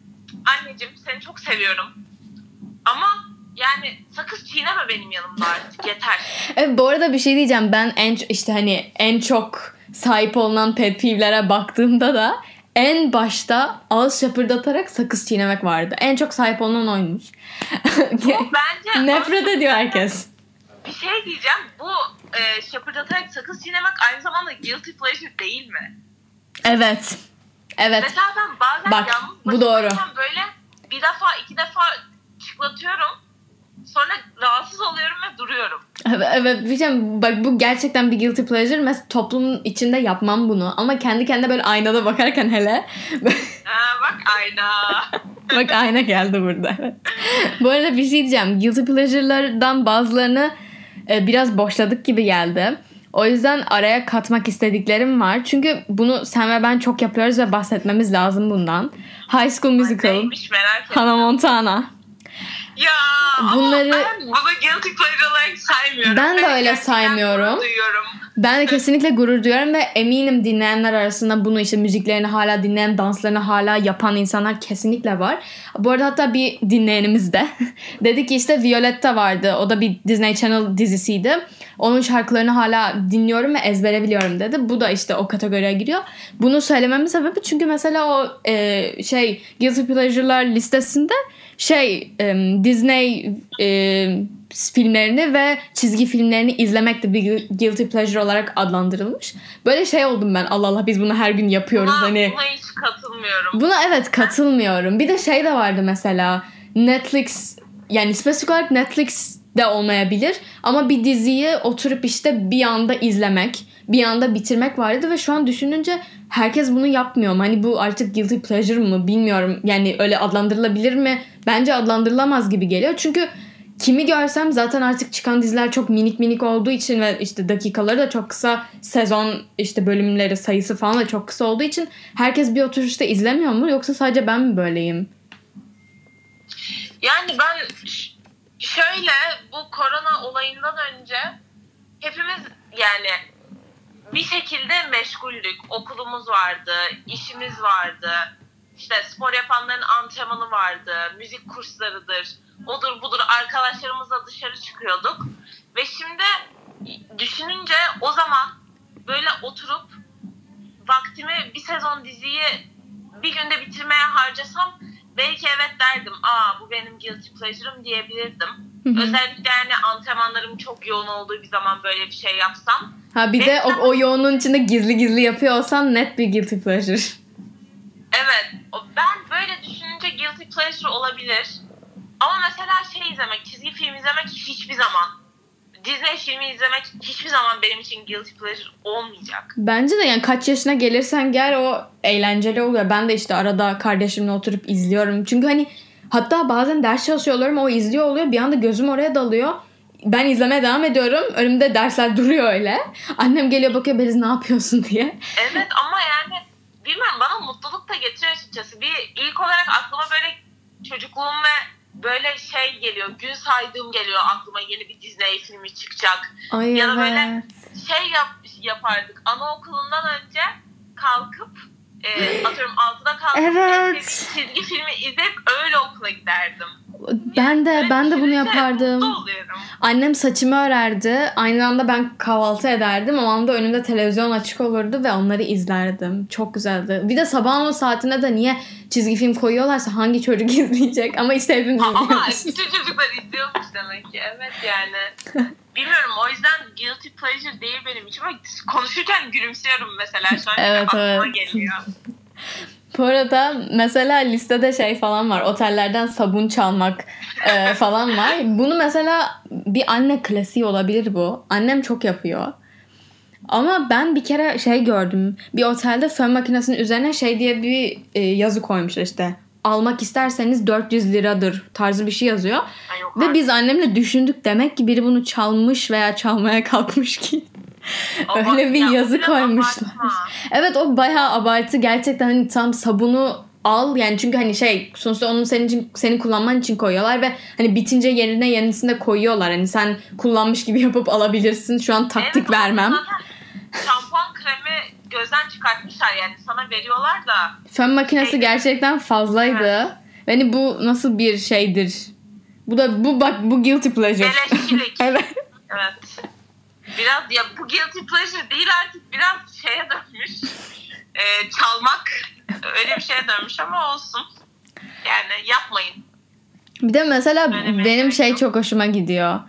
[SPEAKER 2] Anneciğim seni çok seviyorum. Ama Yani sakız çiğneme benim yanımda artık yeter.
[SPEAKER 1] Evet, bu arada bir şey diyeceğim. Ben en işte hani en çok sahip olunan pet peeve'lere baktığımda da en başta ağız şapırdatarak sakız çiğnemek vardı. En çok sahip olunan oymuş.
[SPEAKER 2] Bu bence
[SPEAKER 1] Nefret ediyor herkes.
[SPEAKER 2] bir şey diyeceğim. Bu e, şapırdatarak sakız çiğnemek aynı zamanda guilty pleasure değil mi?
[SPEAKER 1] Evet. Evet.
[SPEAKER 2] Mesela ben bazen
[SPEAKER 1] Bak,
[SPEAKER 2] yalnız
[SPEAKER 1] bu doğru.
[SPEAKER 2] böyle bir defa iki defa çıklatıyorum. Sonra rahatsız oluyorum ve duruyorum.
[SPEAKER 1] Evet, evet bir şey bak bu gerçekten bir guilty pleasure. Mesela toplumun içinde yapmam bunu ama kendi kendine böyle aynada bakarken hele
[SPEAKER 2] Ha, bak ayna.
[SPEAKER 1] bak ayna geldi burada. bu arada bir şey diyeceğim. Guilty pleasure'lardan bazılarını e, biraz boşladık gibi geldi. O yüzden araya katmak istediklerim var. Çünkü bunu sen ve ben çok yapıyoruz ve bahsetmemiz lazım bundan. High School Musical,
[SPEAKER 2] Neymiş merak ettim.
[SPEAKER 1] Hannah Montana.
[SPEAKER 2] Ya
[SPEAKER 1] Bunları-
[SPEAKER 2] ama ben bunu guilty pleasure olarak saymıyorum.
[SPEAKER 1] Ben de öyle saymıyorum.
[SPEAKER 2] Duyuyorum.
[SPEAKER 1] Ben de kesinlikle gurur duyuyorum ve eminim dinleyenler arasında bunu işte müziklerini hala dinleyen, danslarını hala yapan insanlar kesinlikle var. Bu arada hatta bir dinleyenimiz de dedi ki işte Violetta vardı. O da bir Disney Channel dizisiydi. Onun şarkılarını hala dinliyorum ve ezbere biliyorum dedi. Bu da işte o kategoriye giriyor. Bunu söylememin sebebi çünkü mesela o e, şey Guilty Pleasure'lar listesinde şey e, Disney e, filmlerini ve çizgi filmlerini izlemek de bir guilty pleasure olarak adlandırılmış. Böyle şey oldum ben Allah Allah biz bunu her gün yapıyoruz
[SPEAKER 2] Buna,
[SPEAKER 1] hani.
[SPEAKER 2] buna hiç katılmıyorum.
[SPEAKER 1] Buna evet katılmıyorum. Bir de şey de vardı mesela Netflix yani spesifik olarak Netflix de olmayabilir ama bir diziyi oturup işte bir anda izlemek, bir anda bitirmek vardı ve şu an düşününce herkes bunu yapmıyor. Hani bu artık guilty pleasure mı bilmiyorum. Yani öyle adlandırılabilir mi? Bence adlandırılamaz gibi geliyor. Çünkü kimi görsem zaten artık çıkan diziler çok minik minik olduğu için ve işte dakikaları da çok kısa sezon işte bölümleri sayısı falan da çok kısa olduğu için herkes bir oturuşta izlemiyor mu yoksa sadece ben mi böyleyim?
[SPEAKER 2] Yani ben şöyle bu korona olayından önce hepimiz yani bir şekilde meşguldük. Okulumuz vardı, işimiz vardı. İşte spor yapanların antrenmanı vardı, müzik kurslarıdır, odur budur arkadaşlarımızla dışarı çıkıyorduk. Ve şimdi düşününce o zaman böyle oturup vaktimi bir sezon diziyi bir günde bitirmeye harcasam belki evet derdim. Aa bu benim guilty pleasure'ım diyebilirdim.
[SPEAKER 1] Hı hı.
[SPEAKER 2] Özellikle yani antrenmanlarım çok yoğun olduğu bir zaman böyle bir şey yapsam.
[SPEAKER 1] Ha bir de o, o yoğunluğun içinde gizli gizli yapıyor olsan net bir guilty pleasure.
[SPEAKER 2] Evet. Ben böyle düşününce guilty pleasure olabilir. Ama mesela şey izlemek, çizgi film izlemek hiçbir zaman Disney filmi izlemek hiçbir zaman benim için guilty pleasure olmayacak.
[SPEAKER 1] Bence de yani kaç yaşına gelirsen gel o eğlenceli oluyor. Ben de işte arada kardeşimle oturup izliyorum. Çünkü hani hatta bazen ders çalışıyor oluyorum o izliyor oluyor. Bir anda gözüm oraya dalıyor. Ben izlemeye devam ediyorum. Önümde dersler duruyor öyle. Annem geliyor bakıyor Beliz ne yapıyorsun diye.
[SPEAKER 2] Evet ama yani bilmiyorum bana mutluluk da getiriyor açıkçası. Bir ilk olarak aklıma böyle çocukluğum ve böyle şey geliyor. Gün saydığım geliyor aklıma yeni bir Disney filmi çıkacak.
[SPEAKER 1] Ay
[SPEAKER 2] Ya da
[SPEAKER 1] evet.
[SPEAKER 2] böyle şey yap, yapardık. Anaokulundan önce kalkıp e, atıyorum 6'da kalkıp
[SPEAKER 1] Evet.
[SPEAKER 2] çizgi filmi izleyip öyle okula giderdim.
[SPEAKER 1] Ben de
[SPEAKER 2] Böyle
[SPEAKER 1] ben de bunu yapardım. Annem saçımı örerdi. Aynı anda ben kahvaltı ederdim. O anda önümde televizyon açık olurdu ve onları izlerdim. Çok güzeldi. Bir de sabahın o saatine de niye çizgi film koyuyorlarsa hangi çocuk izleyecek? Ama işte hepimiz
[SPEAKER 2] Ama
[SPEAKER 1] izliyoruz.
[SPEAKER 2] bütün çocuklar izliyormuş demek ki. Evet yani. Bilmiyorum o yüzden guilty pleasure değil benim için ama konuşurken gülümsüyorum mesela şu an
[SPEAKER 1] Evet,
[SPEAKER 2] aklıma
[SPEAKER 1] evet.
[SPEAKER 2] geliyor.
[SPEAKER 1] Bu arada mesela listede şey falan var. Otellerden sabun çalmak e, falan var. Bunu mesela bir anne klasiği olabilir bu. Annem çok yapıyor. Ama ben bir kere şey gördüm. Bir otelde fön makinesinin üzerine şey diye bir e, yazı koymuşlar işte. Almak isterseniz 400 liradır tarzı bir şey yazıyor.
[SPEAKER 2] Ay yok
[SPEAKER 1] Ve
[SPEAKER 2] artık.
[SPEAKER 1] biz annemle düşündük demek ki biri bunu çalmış veya çalmaya kalkmış ki. Öyle bir
[SPEAKER 2] ya
[SPEAKER 1] yazı koymuşlar.
[SPEAKER 2] abartma.
[SPEAKER 1] Evet o bayağı abartı. Gerçekten hani tam sabunu al yani çünkü hani şey sonuçta onu senin için senin kullanman için koyuyorlar ve hani bitince yerine yenisini de koyuyorlar. Hani sen kullanmış gibi yapıp alabilirsin. Şu an taktik
[SPEAKER 2] Evet,
[SPEAKER 1] vermem.
[SPEAKER 2] zaten Şampuan kremi gözden çıkartmışlar yani sana veriyorlar da
[SPEAKER 1] Fön makinesi
[SPEAKER 2] Şey-
[SPEAKER 1] gerçekten fazlaydı.
[SPEAKER 2] Evet.
[SPEAKER 1] Hani bu nasıl bir şeydir? Bu da bu bak bu guilty pleasure.
[SPEAKER 2] Beleşkilik.
[SPEAKER 1] evet.
[SPEAKER 2] Evet. Biraz ya bu guilty pleasure değil artık biraz şeye dönmüş. Ee, çalmak öyle bir şeye dönmüş ama olsun. Yani yapmayın.
[SPEAKER 1] Bir de mesela
[SPEAKER 2] Öyle
[SPEAKER 1] benim
[SPEAKER 2] bir
[SPEAKER 1] şey
[SPEAKER 2] yok.
[SPEAKER 1] çok hoşuma gidiyor.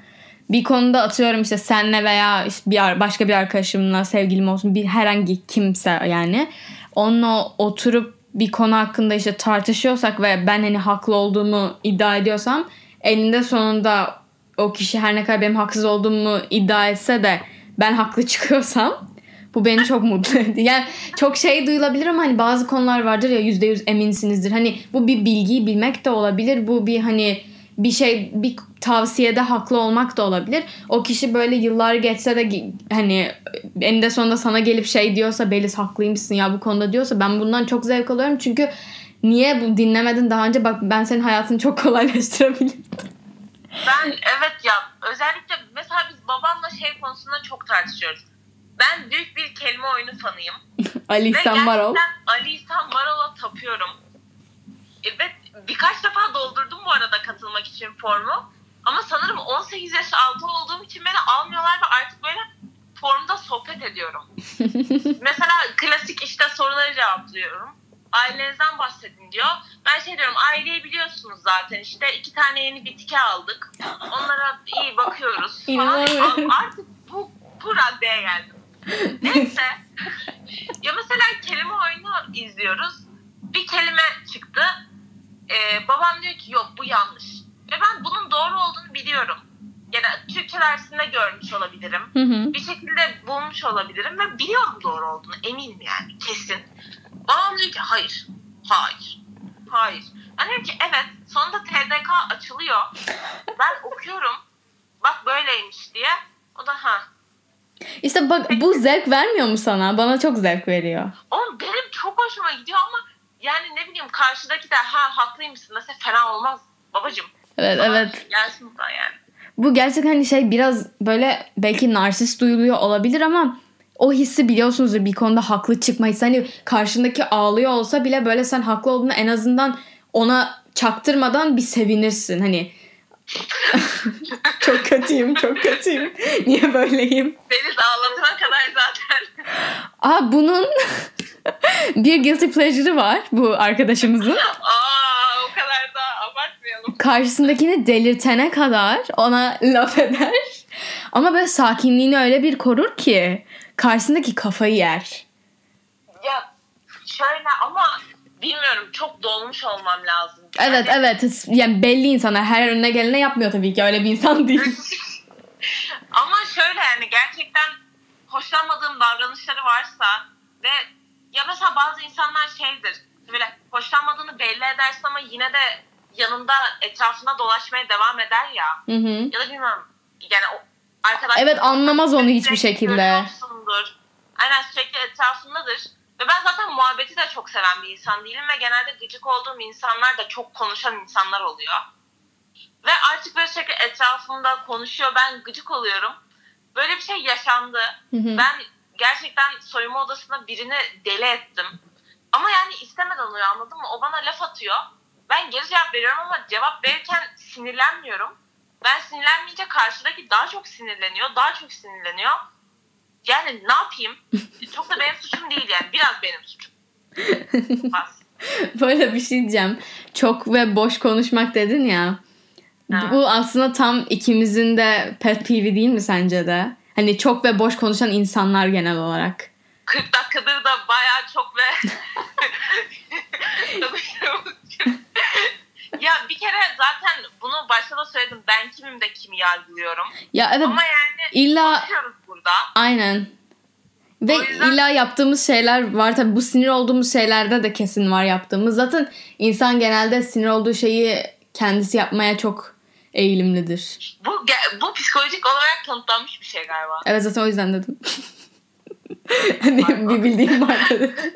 [SPEAKER 1] Bir konuda atıyorum işte senle veya işte bir başka bir arkadaşımla sevgilim olsun bir herhangi kimse yani onunla oturup bir konu hakkında işte tartışıyorsak ve ben hani haklı olduğumu iddia ediyorsam elinde sonunda o kişi her ne kadar benim haksız olduğumu iddia etse de ben haklı çıkıyorsam bu beni çok mutlu ediyor. Yani çok şey duyulabilir ama hani bazı konular vardır ya yüzde yüz eminsinizdir. Hani bu bir bilgiyi bilmek de olabilir. Bu bir hani bir şey bir tavsiyede haklı olmak da olabilir. O kişi böyle yıllar geçse de hani eninde sonunda sana gelip şey diyorsa Beliz haklıymışsın ya bu konuda diyorsa ben bundan çok zevk alıyorum. Çünkü niye bu dinlemedin daha önce bak ben senin hayatını çok kolaylaştırabilirim.
[SPEAKER 2] Ben evet ya özellikle mesela biz babamla şey konusunda çok tartışıyoruz. Ben büyük bir kelime oyunu fanıyım.
[SPEAKER 1] Ali İhsan Varol.
[SPEAKER 2] Ali İhsan Varol'a tapıyorum. E, Ve birkaç defa doldurdum bu arada katılmak için formu. Ama sanırım 18 yaş altı olduğum için beni almıyorlar ve artık böyle formda sohbet ediyorum. Mesela klasik işte soruları cevaplıyorum. Ailenizden bahsedin diyor. Ben şey diyorum aileyi biliyorsunuz zaten işte iki tane yeni bitki aldık. Onlara iyi bakıyoruz falan. Artık bu, bu raddeye geldim. Neyse. ya mesela kelime oyunu izliyoruz. Bir kelime çıktı. Ee, babam diyor ki yok bu yanlış. Ve ben bunun doğru olduğunu biliyorum. Yani Türkçe dersinde görmüş olabilirim.
[SPEAKER 1] Hı hı.
[SPEAKER 2] Bir şekilde bulmuş olabilirim ve biliyorum doğru olduğunu. Eminim yani kesin. Babam diyor ki hayır. Hayır. Hayır. Ben diyorum ki evet. Sonunda TDK açılıyor. Ben okuyorum. Bak böyleymiş diye. O da ha
[SPEAKER 1] İşte bak bu zevk vermiyor mu sana? Bana çok zevk veriyor.
[SPEAKER 2] Oğlum benim çok hoşuma gidiyor ama yani ne bileyim karşıdaki de ha haklıymışsın dese fena olmaz babacım.
[SPEAKER 1] Evet
[SPEAKER 2] Bana
[SPEAKER 1] evet.
[SPEAKER 2] Gelsin buradan yani.
[SPEAKER 1] Bu gerçekten hani şey biraz böyle belki narsist duyuluyor olabilir ama o hissi biliyorsunuzdur bir konuda haklı çıkma hissi. Hani karşındaki ağlıyor olsa bile böyle sen haklı olduğunu en azından ona çaktırmadan bir sevinirsin. Hani çok kötüyüm, çok kötüyüm. Niye böyleyim?
[SPEAKER 2] Deniz ağlatana kadar zaten.
[SPEAKER 1] Aa bunun bir guilty pleasure'ı var bu arkadaşımızın.
[SPEAKER 2] Aa o kadar da abartmayalım.
[SPEAKER 1] Karşısındakini delirtene kadar ona laf eder. Ama böyle sakinliğini öyle bir korur ki karşısındaki kafayı yer.
[SPEAKER 2] Ya şöyle ama bilmiyorum çok dolmuş olmam lazım.
[SPEAKER 1] Evet evet yani belli insana her önüne gelene yapmıyor tabii ki öyle bir insan değil.
[SPEAKER 2] Ama şöyle yani gerçekten hoşlanmadığım davranışları varsa ve ya mesela bazı insanlar şeydir böyle hoşlanmadığını belli edersin ama yine de yanında etrafında dolaşmaya devam eder ya.
[SPEAKER 1] Hı hı.
[SPEAKER 2] Ya da bilmiyorum yani o arkadaş
[SPEAKER 1] Evet anlamaz onu hiçbir şekilde.
[SPEAKER 2] Aynen sürekli etrafındadır. Ve ben zaten muhabbeti de çok seven bir insan değilim ve genelde gıcık olduğum insanlar da çok konuşan insanlar oluyor. Ve artık böyle sürekli etrafımda konuşuyor. Ben gıcık oluyorum. Böyle bir şey yaşandı.
[SPEAKER 1] Hı hı.
[SPEAKER 2] Ben gerçekten soyunma odasında birini deli ettim. Ama yani istemeden oluyor anladın mı? O bana laf atıyor. Ben geri cevap veriyorum ama cevap verirken sinirlenmiyorum. Ben sinirlenmeyince karşıdaki daha çok sinirleniyor. Daha çok sinirleniyor. Yani ne yapayım? Çok da benim suçum değil yani. Biraz benim suçum.
[SPEAKER 1] Böyle bir şey diyeceğim. Çok ve boş konuşmak dedin ya.
[SPEAKER 2] Ha.
[SPEAKER 1] Bu aslında tam ikimizin de pet peeve'i değil mi sence de? Hani çok ve boş konuşan insanlar genel olarak.
[SPEAKER 2] 40 dakikadır da bayağı çok ve ya bir kere zaten bunu başta da söyledim. Ben kimim de kimi yargılıyorum.
[SPEAKER 1] Ya evet
[SPEAKER 2] Ama yani
[SPEAKER 1] illa
[SPEAKER 2] burada.
[SPEAKER 1] aynen. Ve
[SPEAKER 2] yüzden-
[SPEAKER 1] illa yaptığımız şeyler var tabii bu sinir olduğumuz şeylerde de kesin var yaptığımız. Zaten insan genelde sinir olduğu şeyi kendisi yapmaya çok eğilimlidir.
[SPEAKER 2] Bu bu psikolojik olarak kanıtlanmış bir şey galiba.
[SPEAKER 1] Evet zaten o yüzden dedim. hani bir bildiğim var dedim.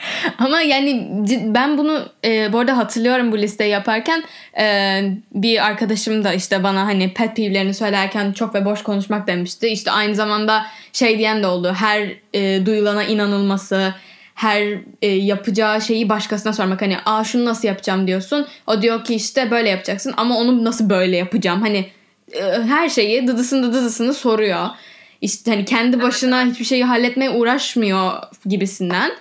[SPEAKER 1] Ama yani ben bunu e, bu arada hatırlıyorum bu listeyi yaparken e, bir arkadaşım da işte bana hani pet peeve'lerini söylerken çok ve boş konuşmak demişti. İşte aynı zamanda şey diyen de oldu. Her e, duyulana inanılması, her e, yapacağı şeyi başkasına sormak. Hani aa şunu nasıl yapacağım diyorsun. O diyor ki işte böyle yapacaksın ama onu nasıl böyle yapacağım. Hani e, her şeyi dıdısını dıdısını soruyor. İşte hani kendi başına hiçbir şeyi halletmeye uğraşmıyor gibisinden.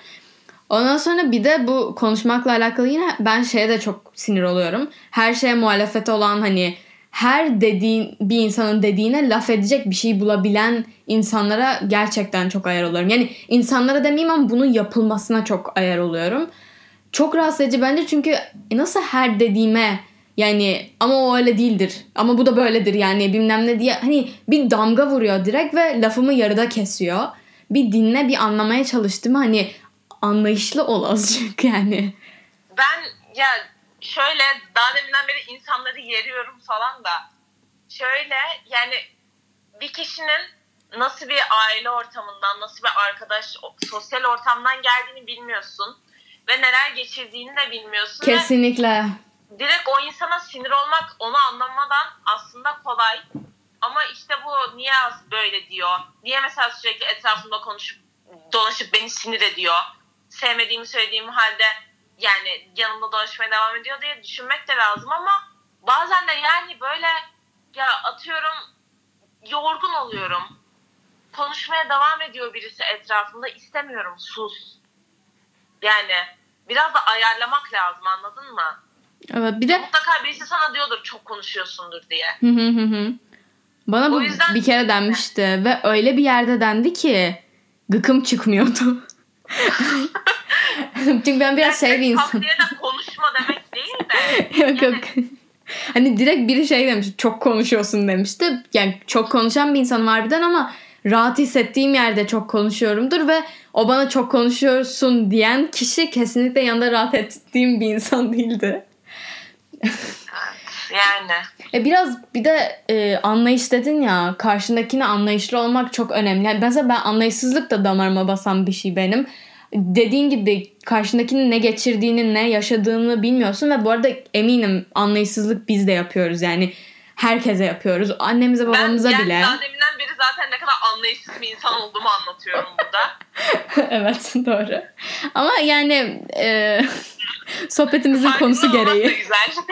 [SPEAKER 1] Ondan sonra bir de bu konuşmakla alakalı yine ben şeye de çok sinir oluyorum. Her şeye muhalefet olan hani her dediğin bir insanın dediğine laf edecek bir şey bulabilen insanlara gerçekten çok ayar oluyorum. Yani insanlara demeyeyim ama bunun yapılmasına çok ayar oluyorum. Çok rahatsız edici bence çünkü e, nasıl her dediğime yani ama o öyle değildir. Ama bu da böyledir yani bilmem ne diye. Hani bir damga vuruyor direkt ve lafımı yarıda kesiyor. Bir dinle bir anlamaya çalıştım hani anlayışlı ol azıcık yani.
[SPEAKER 2] Ben ya şöyle daha deminden beri insanları yeriyorum falan da şöyle yani bir kişinin nasıl bir aile ortamından, nasıl bir arkadaş, sosyal ortamdan geldiğini bilmiyorsun ve neler geçirdiğini de bilmiyorsun.
[SPEAKER 1] Kesinlikle.
[SPEAKER 2] Ve direkt o insana sinir olmak, onu anlamadan aslında kolay. Ama işte bu niye böyle diyor? Niye mesela sürekli etrafımda konuşup dolaşıp beni sinir ediyor? Sevmediğimi söylediğim halde yani yanımda dolaşmaya devam ediyor diye düşünmek de lazım ama bazen de yani böyle ya atıyorum yorgun oluyorum. Konuşmaya devam ediyor birisi etrafında istemiyorum sus. Yani biraz da ayarlamak lazım anladın mı?
[SPEAKER 1] Evet bir de
[SPEAKER 2] mutlaka birisi sana diyordur çok konuşuyorsundur diye.
[SPEAKER 1] Hı hı hı hı. Bana bu yüzden... bir kere denmişti ve öyle bir yerde dendi ki gıkım çıkmıyordu. Çünkü ben biraz şey bir insan.
[SPEAKER 2] diye de konuşma demek değil de.
[SPEAKER 1] yok yok. hani direkt biri şey demiş çok konuşuyorsun demişti. Yani çok konuşan bir insan harbiden ama rahat hissettiğim yerde çok konuşuyorumdur ve o bana çok konuşuyorsun diyen kişi kesinlikle yanında rahat ettiğim bir insan değildi.
[SPEAKER 2] yani.
[SPEAKER 1] E biraz bir de e, anlayış dedin ya karşındakine anlayışlı olmak çok önemli. Yani mesela ben anlayışsızlık da damarıma basan bir şey benim dediğin gibi karşındakinin ne geçirdiğini ne yaşadığını bilmiyorsun ve bu arada eminim anlayışsızlık biz de yapıyoruz yani herkese yapıyoruz annemize babamıza
[SPEAKER 2] ben,
[SPEAKER 1] bile.
[SPEAKER 2] Ben deminden beri zaten ne kadar anlayışsız bir insan olduğumu anlatıyorum burada.
[SPEAKER 1] evet doğru ama yani e, sohbetimizin Farkında konusu gereği.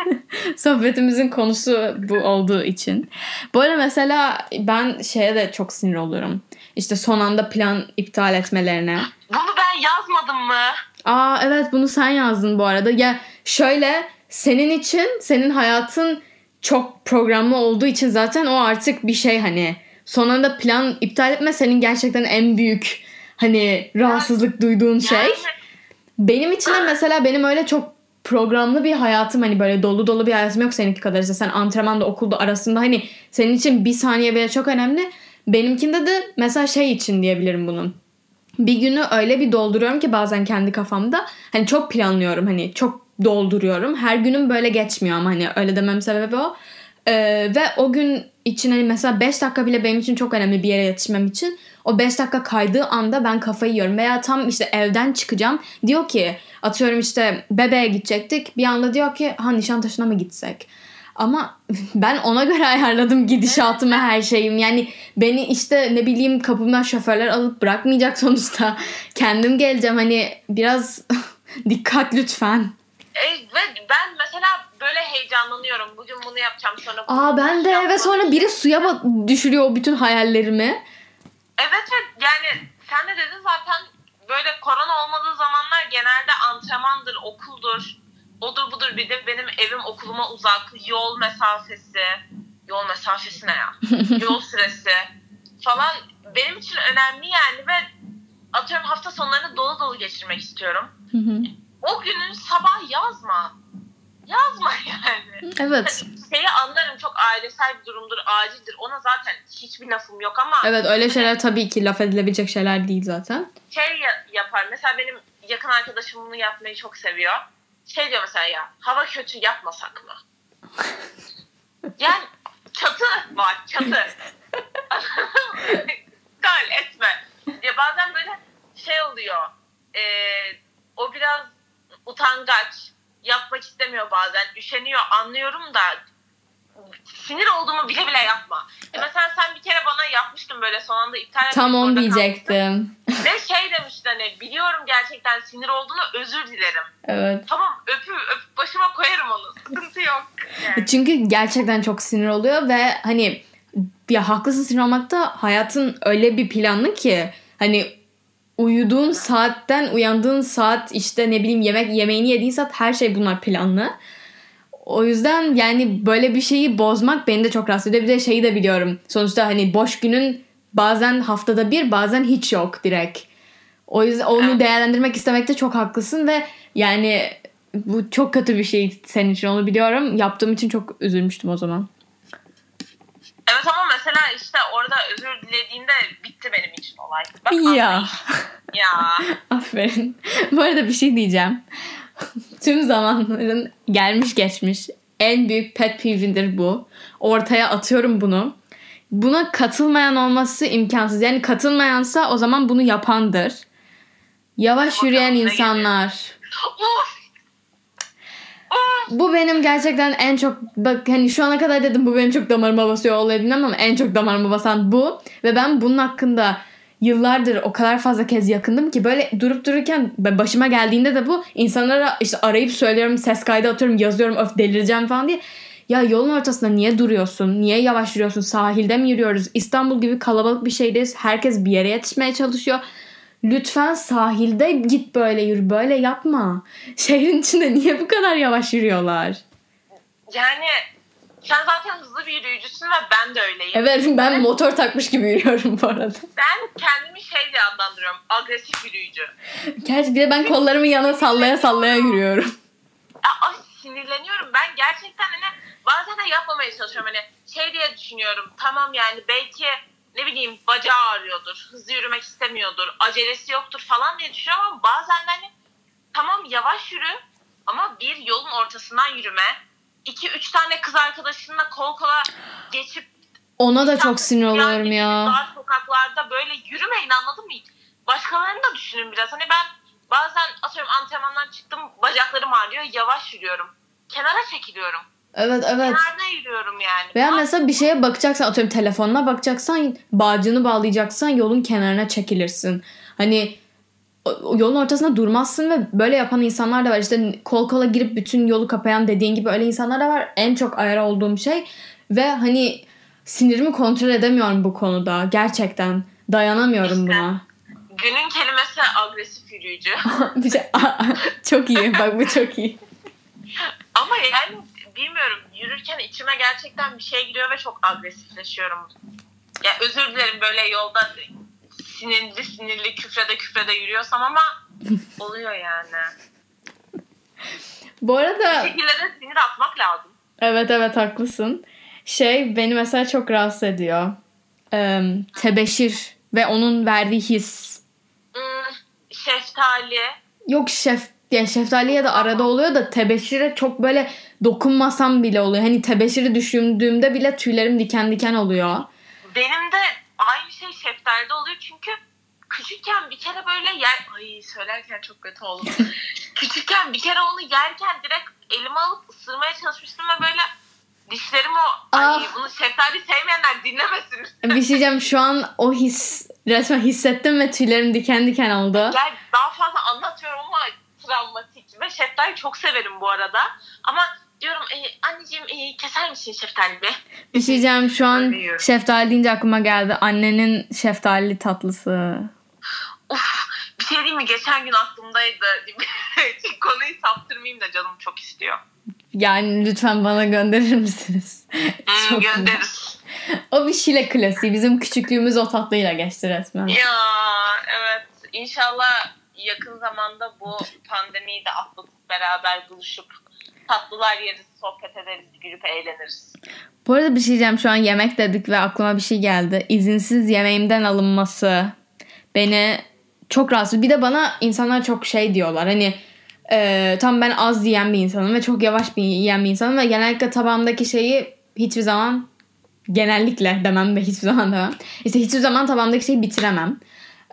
[SPEAKER 1] sohbetimizin konusu bu olduğu için. Bu arada mesela ben şeye de çok sinir oluyorum. İşte son anda plan iptal etmelerine.
[SPEAKER 2] Bunu ben yazmadım mı?
[SPEAKER 1] Aa evet bunu sen yazdın bu arada. Ya şöyle senin için senin hayatın çok programlı olduğu için zaten o artık bir şey hani son anda plan iptal etme senin gerçekten en büyük hani rahatsızlık yani, duyduğun şey. Benim için de mesela benim öyle çok programlı bir hayatım hani böyle dolu dolu bir hayatım yok seninki kadar işte sen antrenmanda okulda arasında hani senin için bir saniye bile çok önemli. Benimkinde de mesela şey için diyebilirim bunun. Bir günü öyle bir dolduruyorum ki bazen kendi kafamda hani çok planlıyorum hani çok dolduruyorum. Her günüm böyle geçmiyor ama hani öyle demem sebebi o. Ee, ve o gün için hani mesela 5 dakika bile benim için çok önemli bir yere yetişmem için. O 5 dakika kaydığı anda ben kafayı yiyorum. Veya tam işte evden çıkacağım. Diyor ki atıyorum işte bebeğe gidecektik. Bir anda diyor ki ha Nişantaşı'na mı gitsek? Ama ben ona göre ayarladım gidişatımı her şeyim. Yani beni işte ne bileyim kapımdan şoförler alıp bırakmayacak sonuçta. Kendim geleceğim hani biraz dikkat lütfen.
[SPEAKER 2] E, ben mesela böyle heyecanlanıyorum. Bugün bunu yapacağım sonra bunu
[SPEAKER 1] Aa ben de ve sonra biri suya düşürüyor bütün hayallerimi.
[SPEAKER 2] Evet ve yani sen de dedin zaten böyle korona olmadığı zamanlar genelde antrenmandır, okuldur. Odur budur bir de benim evim okuluma uzak yol mesafesi. Yol mesafesi ne ya? Yol süresi falan. Benim için önemli yani ve atıyorum hafta sonlarını dolu dolu geçirmek istiyorum. o günün sabah yazma. Yazma yani.
[SPEAKER 1] Evet.
[SPEAKER 2] Şeyi anlarım çok ailesel bir durumdur, acildir. Ona zaten hiçbir lafım yok ama.
[SPEAKER 1] Evet öyle şeyler hani, tabii ki laf edilebilecek şeyler değil zaten.
[SPEAKER 2] Şey yapar. Mesela benim yakın arkadaşım bunu yapmayı çok seviyor şey diyor mesela ya hava kötü yapmasak mı? yani çatı var çatı. Gal etme. Ya bazen böyle şey oluyor. E, o biraz utangaç. Yapmak istemiyor bazen. Üşeniyor anlıyorum da sinir olduğumu bile bile yapma. E mesela sen bir kere bana yapmıştın böyle son anda iptal
[SPEAKER 1] Tam onu diyecektim.
[SPEAKER 2] Ve şey demişti hani biliyorum gerçekten sinir olduğunu özür dilerim.
[SPEAKER 1] Evet.
[SPEAKER 2] Tamam öpü öpüp başıma koyarım onu. Sıkıntı yok. Yani.
[SPEAKER 1] Çünkü gerçekten çok sinir oluyor ve hani ya haklısın sinir olmakta hayatın öyle bir planlı ki hani uyuduğun saatten uyandığın saat işte ne bileyim yemek yemeğini yediğin saat her şey bunlar planlı. O yüzden yani böyle bir şeyi bozmak beni de çok rahatsız ediyor. Bir de şeyi de biliyorum. Sonuçta hani boş günün bazen haftada bir bazen hiç yok direkt. O yüzden onu değerlendirmek istemekte çok haklısın ve yani bu çok kötü bir şey senin için onu biliyorum. Yaptığım için çok üzülmüştüm o zaman.
[SPEAKER 2] Evet ama mesela işte orada özür dilediğinde bitti benim için olay. Bak,
[SPEAKER 1] Ya.
[SPEAKER 2] anlayış. Ya.
[SPEAKER 1] Aferin. Bu arada bir şey diyeceğim. Tüm zamanların gelmiş geçmiş en büyük pet peeve'indir bu. Ortaya atıyorum bunu. Buna katılmayan olması imkansız. Yani katılmayansa o zaman bunu yapandır. Yavaş
[SPEAKER 2] Bakalım
[SPEAKER 1] yürüyen insanlar.
[SPEAKER 2] Of.
[SPEAKER 1] Bu benim gerçekten en çok bak hani şu ana kadar dedim bu benim çok damarıma basıyor olabilirim ama en çok damarıma basan bu ve ben bunun hakkında yıllardır o kadar fazla kez yakındım ki böyle durup dururken başıma geldiğinde de bu insanlara işte arayıp söylüyorum ses kaydı atıyorum yazıyorum öf delireceğim falan diye. Ya yolun ortasında niye duruyorsun? Niye yavaş yürüyorsun? Sahilde mi yürüyoruz? İstanbul gibi kalabalık bir şeydeyiz. Herkes bir yere yetişmeye çalışıyor. Lütfen sahilde git böyle yürü. Böyle yapma. Şehrin içinde niye bu kadar yavaş yürüyorlar?
[SPEAKER 2] Yani sen zaten hızlı bir yürüyücüsün ve ben de öyleyim.
[SPEAKER 1] Evet ben motor takmış gibi yürüyorum bu arada.
[SPEAKER 2] Ben kendimi şey diye adlandırıyorum. Agresif yürüyücü.
[SPEAKER 1] Gerçi bir de ben kollarımı yana sallaya sallaya yürüyorum.
[SPEAKER 2] Ay, sinirleniyorum. Ben gerçekten hani bazen de yapmamaya çalışıyorum. Hani şey diye düşünüyorum. Tamam yani belki ne bileyim bacağı ağrıyordur. Hızlı yürümek istemiyordur. Acelesi yoktur falan diye düşünüyorum ama bazen de hani tamam yavaş yürü ama bir yolun ortasından yürüme. iki üç tane kız arkadaşınla kol kola geçip
[SPEAKER 1] Ona da çok sinir oluyorum ya.
[SPEAKER 2] Dar sokaklarda böyle yürümeyin anladın mı? Başkalarını da düşünün biraz. Hani ben bazen atıyorum antrenmandan çıktım bacaklarım ağrıyor yavaş yürüyorum. Kenara çekiliyorum.
[SPEAKER 1] Evet evet.
[SPEAKER 2] Kenarda yürüyorum yani.
[SPEAKER 1] Veya mesela bir şeye bakacaksan atıyorum telefonuna bakacaksan bağcını bağlayacaksan yolun kenarına çekilirsin. Hani yolun ortasında durmazsın ve böyle yapan insanlar da var. İşte kol kola girip bütün yolu kapayan dediğin gibi öyle insanlar da var. En çok ayar olduğum şey ve hani sinirimi kontrol edemiyorum bu konuda. Gerçekten dayanamıyorum buna.
[SPEAKER 2] günün kelimesi agresif yürüyücü.
[SPEAKER 1] bir şey, çok iyi bak bu çok iyi.
[SPEAKER 2] Ama yani bilmiyorum yürürken içime gerçekten bir şey giriyor ve çok agresifleşiyorum. Ya özür dilerim böyle yolda sinirli sinirli küfrede küfrede yürüyorsam ama oluyor yani.
[SPEAKER 1] Bu
[SPEAKER 2] Bir
[SPEAKER 1] arada
[SPEAKER 2] şekilde de sinir atmak lazım.
[SPEAKER 1] Evet evet haklısın. Şey beni mesela çok rahatsız ediyor. Ee, tebeşir ve onun verdiği his.
[SPEAKER 2] Hmm, şeftali.
[SPEAKER 1] Yok şef ya şeftaliye de arada oluyor da tebeşire çok böyle dokunmasam bile oluyor. Hani tebeşiri düşündüğümde bile tüylerim diken diken oluyor.
[SPEAKER 2] Benim de aynı şey şeftalide oluyor çünkü küçükken bir kere böyle yer... Ay söylerken çok kötü oldum. küçükken bir kere onu yerken direkt elime alıp ısırmaya çalışmıştım ve böyle dişlerim o... Ay
[SPEAKER 1] Ah.
[SPEAKER 2] bunu şeftali sevmeyenler dinlemesin.
[SPEAKER 1] Bir şey diyeceğim şu an o his resmen hissettim ve tüylerim diken diken oldu.
[SPEAKER 2] Yani daha fazla anlatıyorum ama travmatik. Ve şeftali çok severim bu arada. Ama diyorum e, anneciğim e, keser misin şeftali be?
[SPEAKER 1] Bir şey diyeceğim şu an
[SPEAKER 2] yiyorum.
[SPEAKER 1] şeftali deyince aklıma geldi. Annenin şeftali tatlısı.
[SPEAKER 2] Uf, bir şey diyeyim mi? Geçen gün aklımdaydı. Konuyu saptırmayayım da canım çok istiyor.
[SPEAKER 1] Yani lütfen bana gönderir misiniz?
[SPEAKER 2] Hmm,
[SPEAKER 1] Çok-
[SPEAKER 2] göndeririz.
[SPEAKER 1] O bir Şile klasiği. Bizim küçüklüğümüz o tatlıyla geçti resmen.
[SPEAKER 2] Ya evet. İnşallah yakın zamanda bu pandemiyi de atlatıp beraber buluşup tatlılar yeriz, sohbet ederiz, gülüp eğleniriz.
[SPEAKER 1] Bu arada bir şey diyeceğim. Şu an yemek dedik ve aklıma bir şey geldi. İzinsiz yemeğimden alınması beni çok rahatsız. Bir de bana insanlar çok şey diyorlar. Hani e, tam ben az yiyen bir insanım ve çok yavaş bir yiyen bir insanım ve genellikle tabağımdaki şeyi hiçbir zaman genellikle demem ve hiçbir zaman demem. İşte hiçbir zaman tabağımdaki şeyi bitiremem.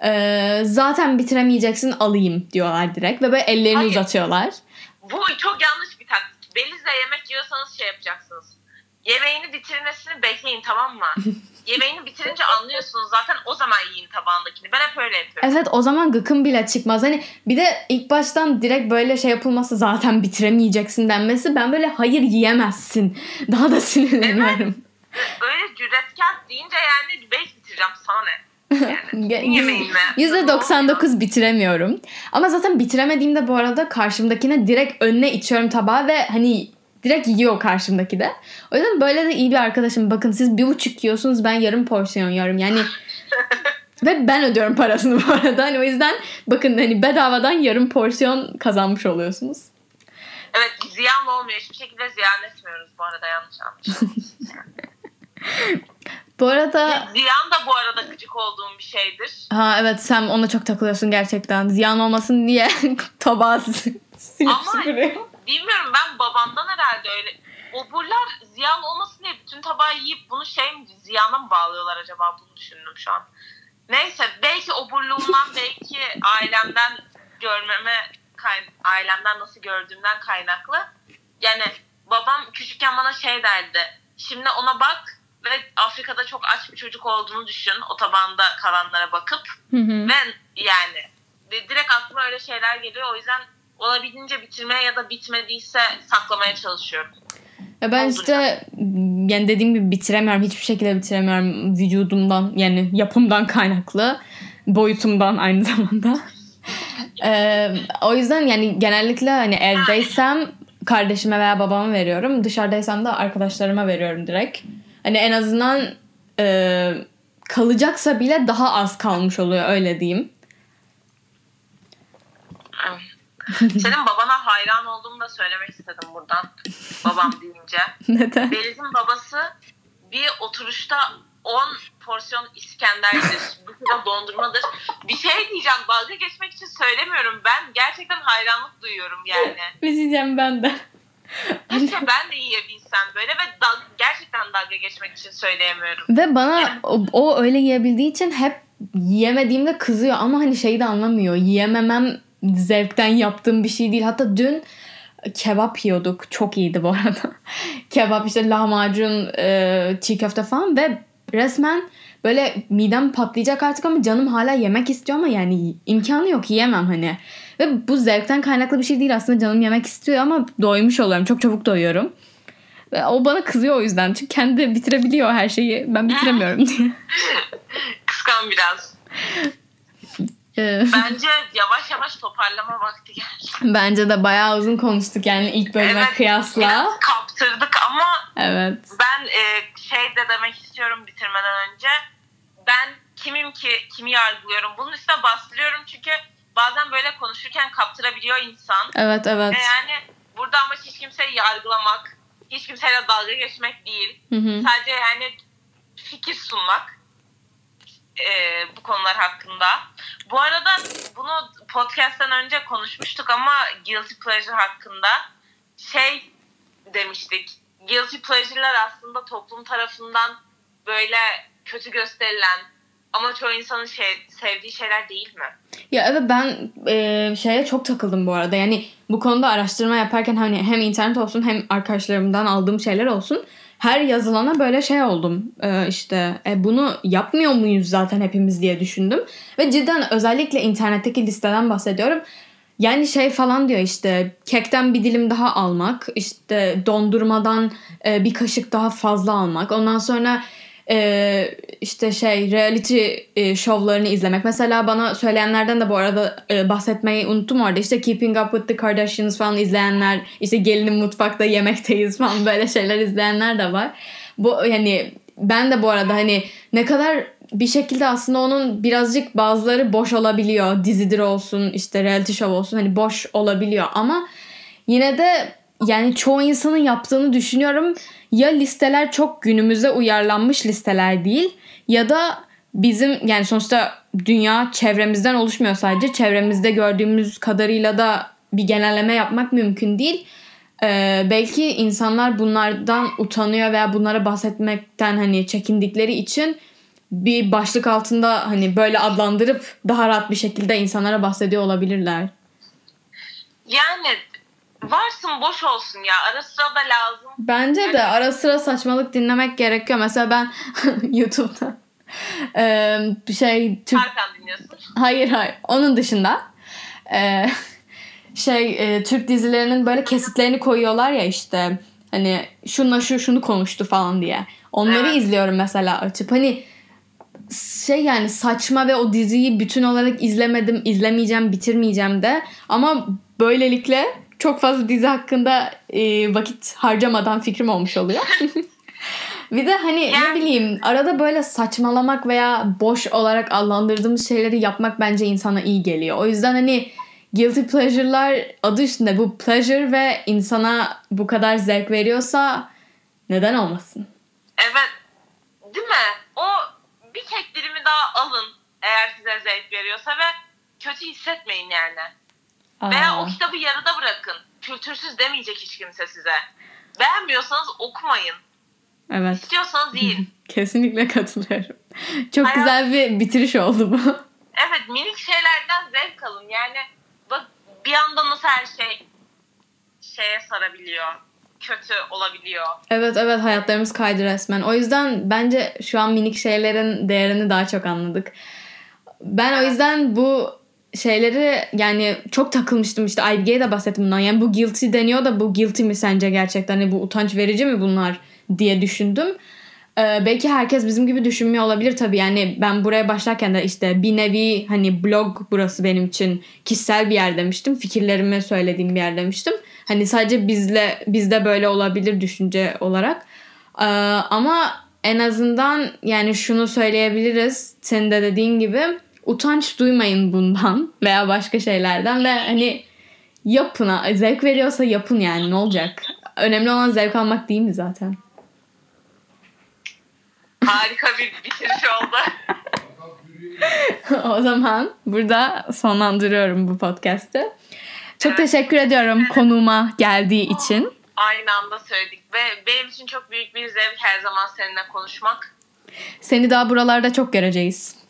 [SPEAKER 1] E, zaten bitiremeyeceksin alayım diyorlar direkt ve böyle ellerini
[SPEAKER 2] Hayır.
[SPEAKER 1] uzatıyorlar.
[SPEAKER 2] Bu çok yanlış bir taktik. Belizle yemek yiyorsanız şey yapacaksınız. yemeğini bitirmesini bekleyin tamam mı? Yemeğini bitirince anlıyorsunuz zaten o zaman yiyin tabağındakini. Ben hep öyle yapıyorum.
[SPEAKER 1] Evet o zaman gıkım bile çıkmaz. Hani bir de ilk baştan direkt böyle şey yapılması zaten bitiremeyeceksin denmesi ben böyle hayır yiyemezsin. Daha da sinirleniyorum.
[SPEAKER 2] Öyle cüretkar deyince yani beş bitireceğim sana ne? Yani, yemeğin mi?
[SPEAKER 1] %99 bitiremiyorum. Ama zaten bitiremediğimde bu arada karşımdakine direkt önüne içiyorum tabağı ve hani direkt yiyor karşımdaki de. O yüzden böyle de iyi bir arkadaşım. Bakın siz bir buçuk yiyorsunuz ben yarım porsiyon yiyorum. Yani ve ben ödüyorum parasını bu arada. Hani o yüzden bakın hani bedavadan yarım porsiyon kazanmış oluyorsunuz.
[SPEAKER 2] Evet ziyan olmuyor. Hiçbir şekilde ziyan etmiyoruz bu arada yanlış anlaşılmasın.
[SPEAKER 1] bu arada...
[SPEAKER 2] Ziyan da bu arada gıcık olduğum bir şeydir.
[SPEAKER 1] Ha evet sen ona çok takılıyorsun gerçekten. Ziyan olmasın diye tabağı silip
[SPEAKER 2] Ama süpürüyor. bilmiyorum ben babamdan herhalde öyle. Oburlar ziyan olmasın diye bütün tabağı yiyip bunu şey mi ziyana mı bağlıyorlar acaba bunu düşündüm şu an. Neyse belki oburluğumdan belki ailemden görmeme ailemden nasıl gördüğümden kaynaklı. Yani babam küçükken bana şey derdi. Şimdi ona bak ve Afrika'da çok aç bir çocuk olduğunu düşün. O tabanda kalanlara bakıp. Hı hı. Ve yani direkt aklıma öyle şeyler geliyor. O yüzden olabildiğince bitirmeye ya da bitmediyse saklamaya çalışıyorum.
[SPEAKER 1] Ya ben Olduracak. işte yani dediğim gibi bitiremiyorum. Hiçbir şekilde bitiremiyorum vücudumdan yani yapımdan kaynaklı. Boyutumdan aynı zamanda. ee, o yüzden yani genellikle hani evdeysem kardeşime veya babama veriyorum. Dışarıdaysam da arkadaşlarıma veriyorum direkt. Hani en azından e, kalacaksa bile daha az kalmış oluyor öyle diyeyim.
[SPEAKER 2] Senin babana hayran olduğumu da söylemek istedim buradan. Babam deyince.
[SPEAKER 1] Neden?
[SPEAKER 2] Beliz'in babası bir oturuşta 10 porsiyon İskender'dir. bir kilo dondurmadır. Bir şey diyeceğim. Dalga geçmek için söylemiyorum. Ben gerçekten hayranlık duyuyorum yani.
[SPEAKER 1] Bir şey diyeceğim ben de.
[SPEAKER 2] Keşke ben de yiyebilsem böyle ve da, gerçekten dalga geçmek için söyleyemiyorum.
[SPEAKER 1] Ve bana yani. o, o öyle yiyebildiği için hep yiyemediğimde kızıyor ama hani şeyi de anlamıyor. Yiyememem zevkten yaptığım bir şey değil. Hatta dün kebap yiyorduk. Çok iyiydi bu arada. kebap işte lahmacun, e, çiğ köfte falan ve resmen böyle midem patlayacak artık ama canım hala yemek istiyor ama yani imkanı yok yiyemem hani. Ve bu zevkten kaynaklı bir şey değil aslında canım yemek istiyor ama doymuş oluyorum. Çok çabuk doyuyorum. Ve o bana kızıyor o yüzden. Çünkü kendi bitirebiliyor her şeyi. Ben bitiremiyorum diye.
[SPEAKER 2] Kıskan biraz. Ee, Bence yavaş yavaş toparlama vakti geldi.
[SPEAKER 1] Bence de bayağı uzun konuştuk yani ilk bölüme evet, kıyasla.
[SPEAKER 2] kaptırdık ama
[SPEAKER 1] evet.
[SPEAKER 2] ben e, şey de demek istiyorum bitirmeden önce. Ben kimim ki kimi yargılıyorum. Bunun üstüne bastırıyorum çünkü bazen böyle konuşurken kaptırabiliyor insan.
[SPEAKER 1] Evet evet.
[SPEAKER 2] Ve yani burada amaç hiç kimseyi yargılamak, hiç kimseyle dalga geçmek değil. Hı hı. Sadece yani fikir sunmak e, bu konular hakkında. Bu arada bunu podcast'tan önce konuşmuştuk ama guilty pleasure hakkında şey demiştik. Guilty pleasure'lar aslında toplum tarafından böyle kötü gösterilen ama çoğu insanın şey, sevdiği şeyler değil mi?
[SPEAKER 1] Ya evet ben e, şeye çok takıldım bu arada. Yani bu konuda araştırma yaparken hani hem internet olsun hem arkadaşlarımdan aldığım şeyler olsun her yazılana böyle şey oldum ee, işte e, bunu yapmıyor muyuz zaten hepimiz diye düşündüm ve cidden özellikle internetteki listeden bahsediyorum yani şey falan diyor işte kekten bir dilim daha almak işte dondurmadan e, bir kaşık daha fazla almak ondan sonra e, işte şey reality e, şovlarını izlemek. Mesela bana söyleyenlerden de bu arada e, bahsetmeyi unuttum orada. İşte Keeping Up with the Kardashians falan izleyenler, işte gelinin mutfakta yemekteyiz falan böyle şeyler izleyenler de var. Bu yani ben de bu arada hani ne kadar bir şekilde aslında onun birazcık bazıları boş olabiliyor. Dizidir olsun, işte reality show olsun hani boş olabiliyor ama yine de yani çoğu insanın yaptığını düşünüyorum. Ya listeler çok günümüze uyarlanmış listeler değil ya da bizim yani sonuçta dünya çevremizden oluşmuyor sadece. Çevremizde gördüğümüz kadarıyla da bir genelleme yapmak mümkün değil. Ee, belki insanlar bunlardan utanıyor veya bunlara bahsetmekten hani çekindikleri için bir başlık altında hani böyle adlandırıp daha rahat bir şekilde insanlara bahsediyor olabilirler.
[SPEAKER 2] Yani varsın boş olsun ya. Ara sıra da lazım.
[SPEAKER 1] Bence de ara sıra saçmalık dinlemek gerekiyor. Mesela ben YouTube'da e, bir şey Türk
[SPEAKER 2] Tarkan dinliyorsun.
[SPEAKER 1] Hayır hayır. Onun dışında e, şey e, Türk dizilerinin böyle kesitlerini koyuyorlar ya işte hani şunla şu şunu konuştu falan diye. Onları
[SPEAKER 2] Evet.
[SPEAKER 1] izliyorum mesela açıp hani şey yani saçma ve o diziyi bütün olarak izlemedim, izlemeyeceğim, bitirmeyeceğim de ama böylelikle çok fazla dizi hakkında e, vakit harcamadan fikrim olmuş oluyor. Bir de hani ne bileyim arada böyle saçmalamak veya boş olarak adlandırdığımız şeyleri yapmak bence insana iyi geliyor. O yüzden hani guilty pleasure'lar adı üstünde bu pleasure ve insana bu kadar zevk veriyorsa neden olmasın?
[SPEAKER 2] Evet. Değil mi? O bir kek dilimi daha alın eğer size zevk veriyorsa ve kötü hissetmeyin yani. Veya o
[SPEAKER 1] Aa,
[SPEAKER 2] kitabı yarıda bırakın. Kültürsüz demeyecek hiç kimse size. Beğenmiyorsanız okumayın.
[SPEAKER 1] evet.
[SPEAKER 2] İstiyorsanız yiyin.
[SPEAKER 1] Kesinlikle katılıyorum. Çok
[SPEAKER 2] Hayat-
[SPEAKER 1] güzel bir bitiriş oldu bu.
[SPEAKER 2] evet minik şeylerden zevk alın. Yani bak bir anda nasıl her şey şeye sarabiliyor. Kötü olabiliyor.
[SPEAKER 1] Evet evet hayatlarımız kaydı resmen. O yüzden bence şu an minik şeylerin değerini daha çok anladık. Ben o yüzden bu şeyleri yani çok takılmıştım işte IBG'ye de bahsettim bundan. Yani bu guilty deniyor da bu guilty mi sence gerçekten? Hani bu utanç verici mi bunlar diye düşündüm. Ee, belki herkes bizim gibi düşünmüyor olabilir tabii. Yani ben buraya başlarken de işte bir nevi hani blog burası benim için kişisel bir yer demiştim. Fikirlerimi söylediğim bir yer demiştim. Hani sadece bizle bizde böyle olabilir düşünce olarak. Ee, ama en azından yani şunu söyleyebiliriz. Senin de dediğin gibi utanç duymayın bundan veya başka şeylerden ve hani yapın. ha. Zevk veriyorsa yapın yani ne olacak? Önemli olan zevk almak değil mi zaten?
[SPEAKER 2] Harika bir bitiriş oldu.
[SPEAKER 1] o zaman burada sonlandırıyorum bu podcast'ı. Çok teşekkür ediyorum konuğuma geldiği için.
[SPEAKER 2] Aynı anda söyledik ve benim için çok büyük bir zevk her zaman seninle konuşmak.
[SPEAKER 1] Seni daha buralarda çok göreceğiz.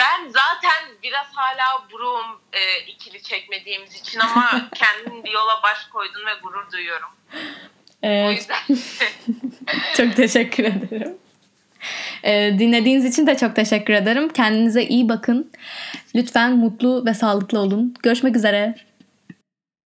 [SPEAKER 2] Ben zaten biraz hala buruğum e, ikili çekmediğimiz için ama kendin bir yola baş koydun ve gurur duyuyorum. O
[SPEAKER 1] Evet,
[SPEAKER 2] yüzden
[SPEAKER 1] çok teşekkür ederim. Ee, dinlediğiniz için de çok teşekkür ederim. Kendinize iyi bakın. Lütfen mutlu ve sağlıklı olun. Görüşmek üzere.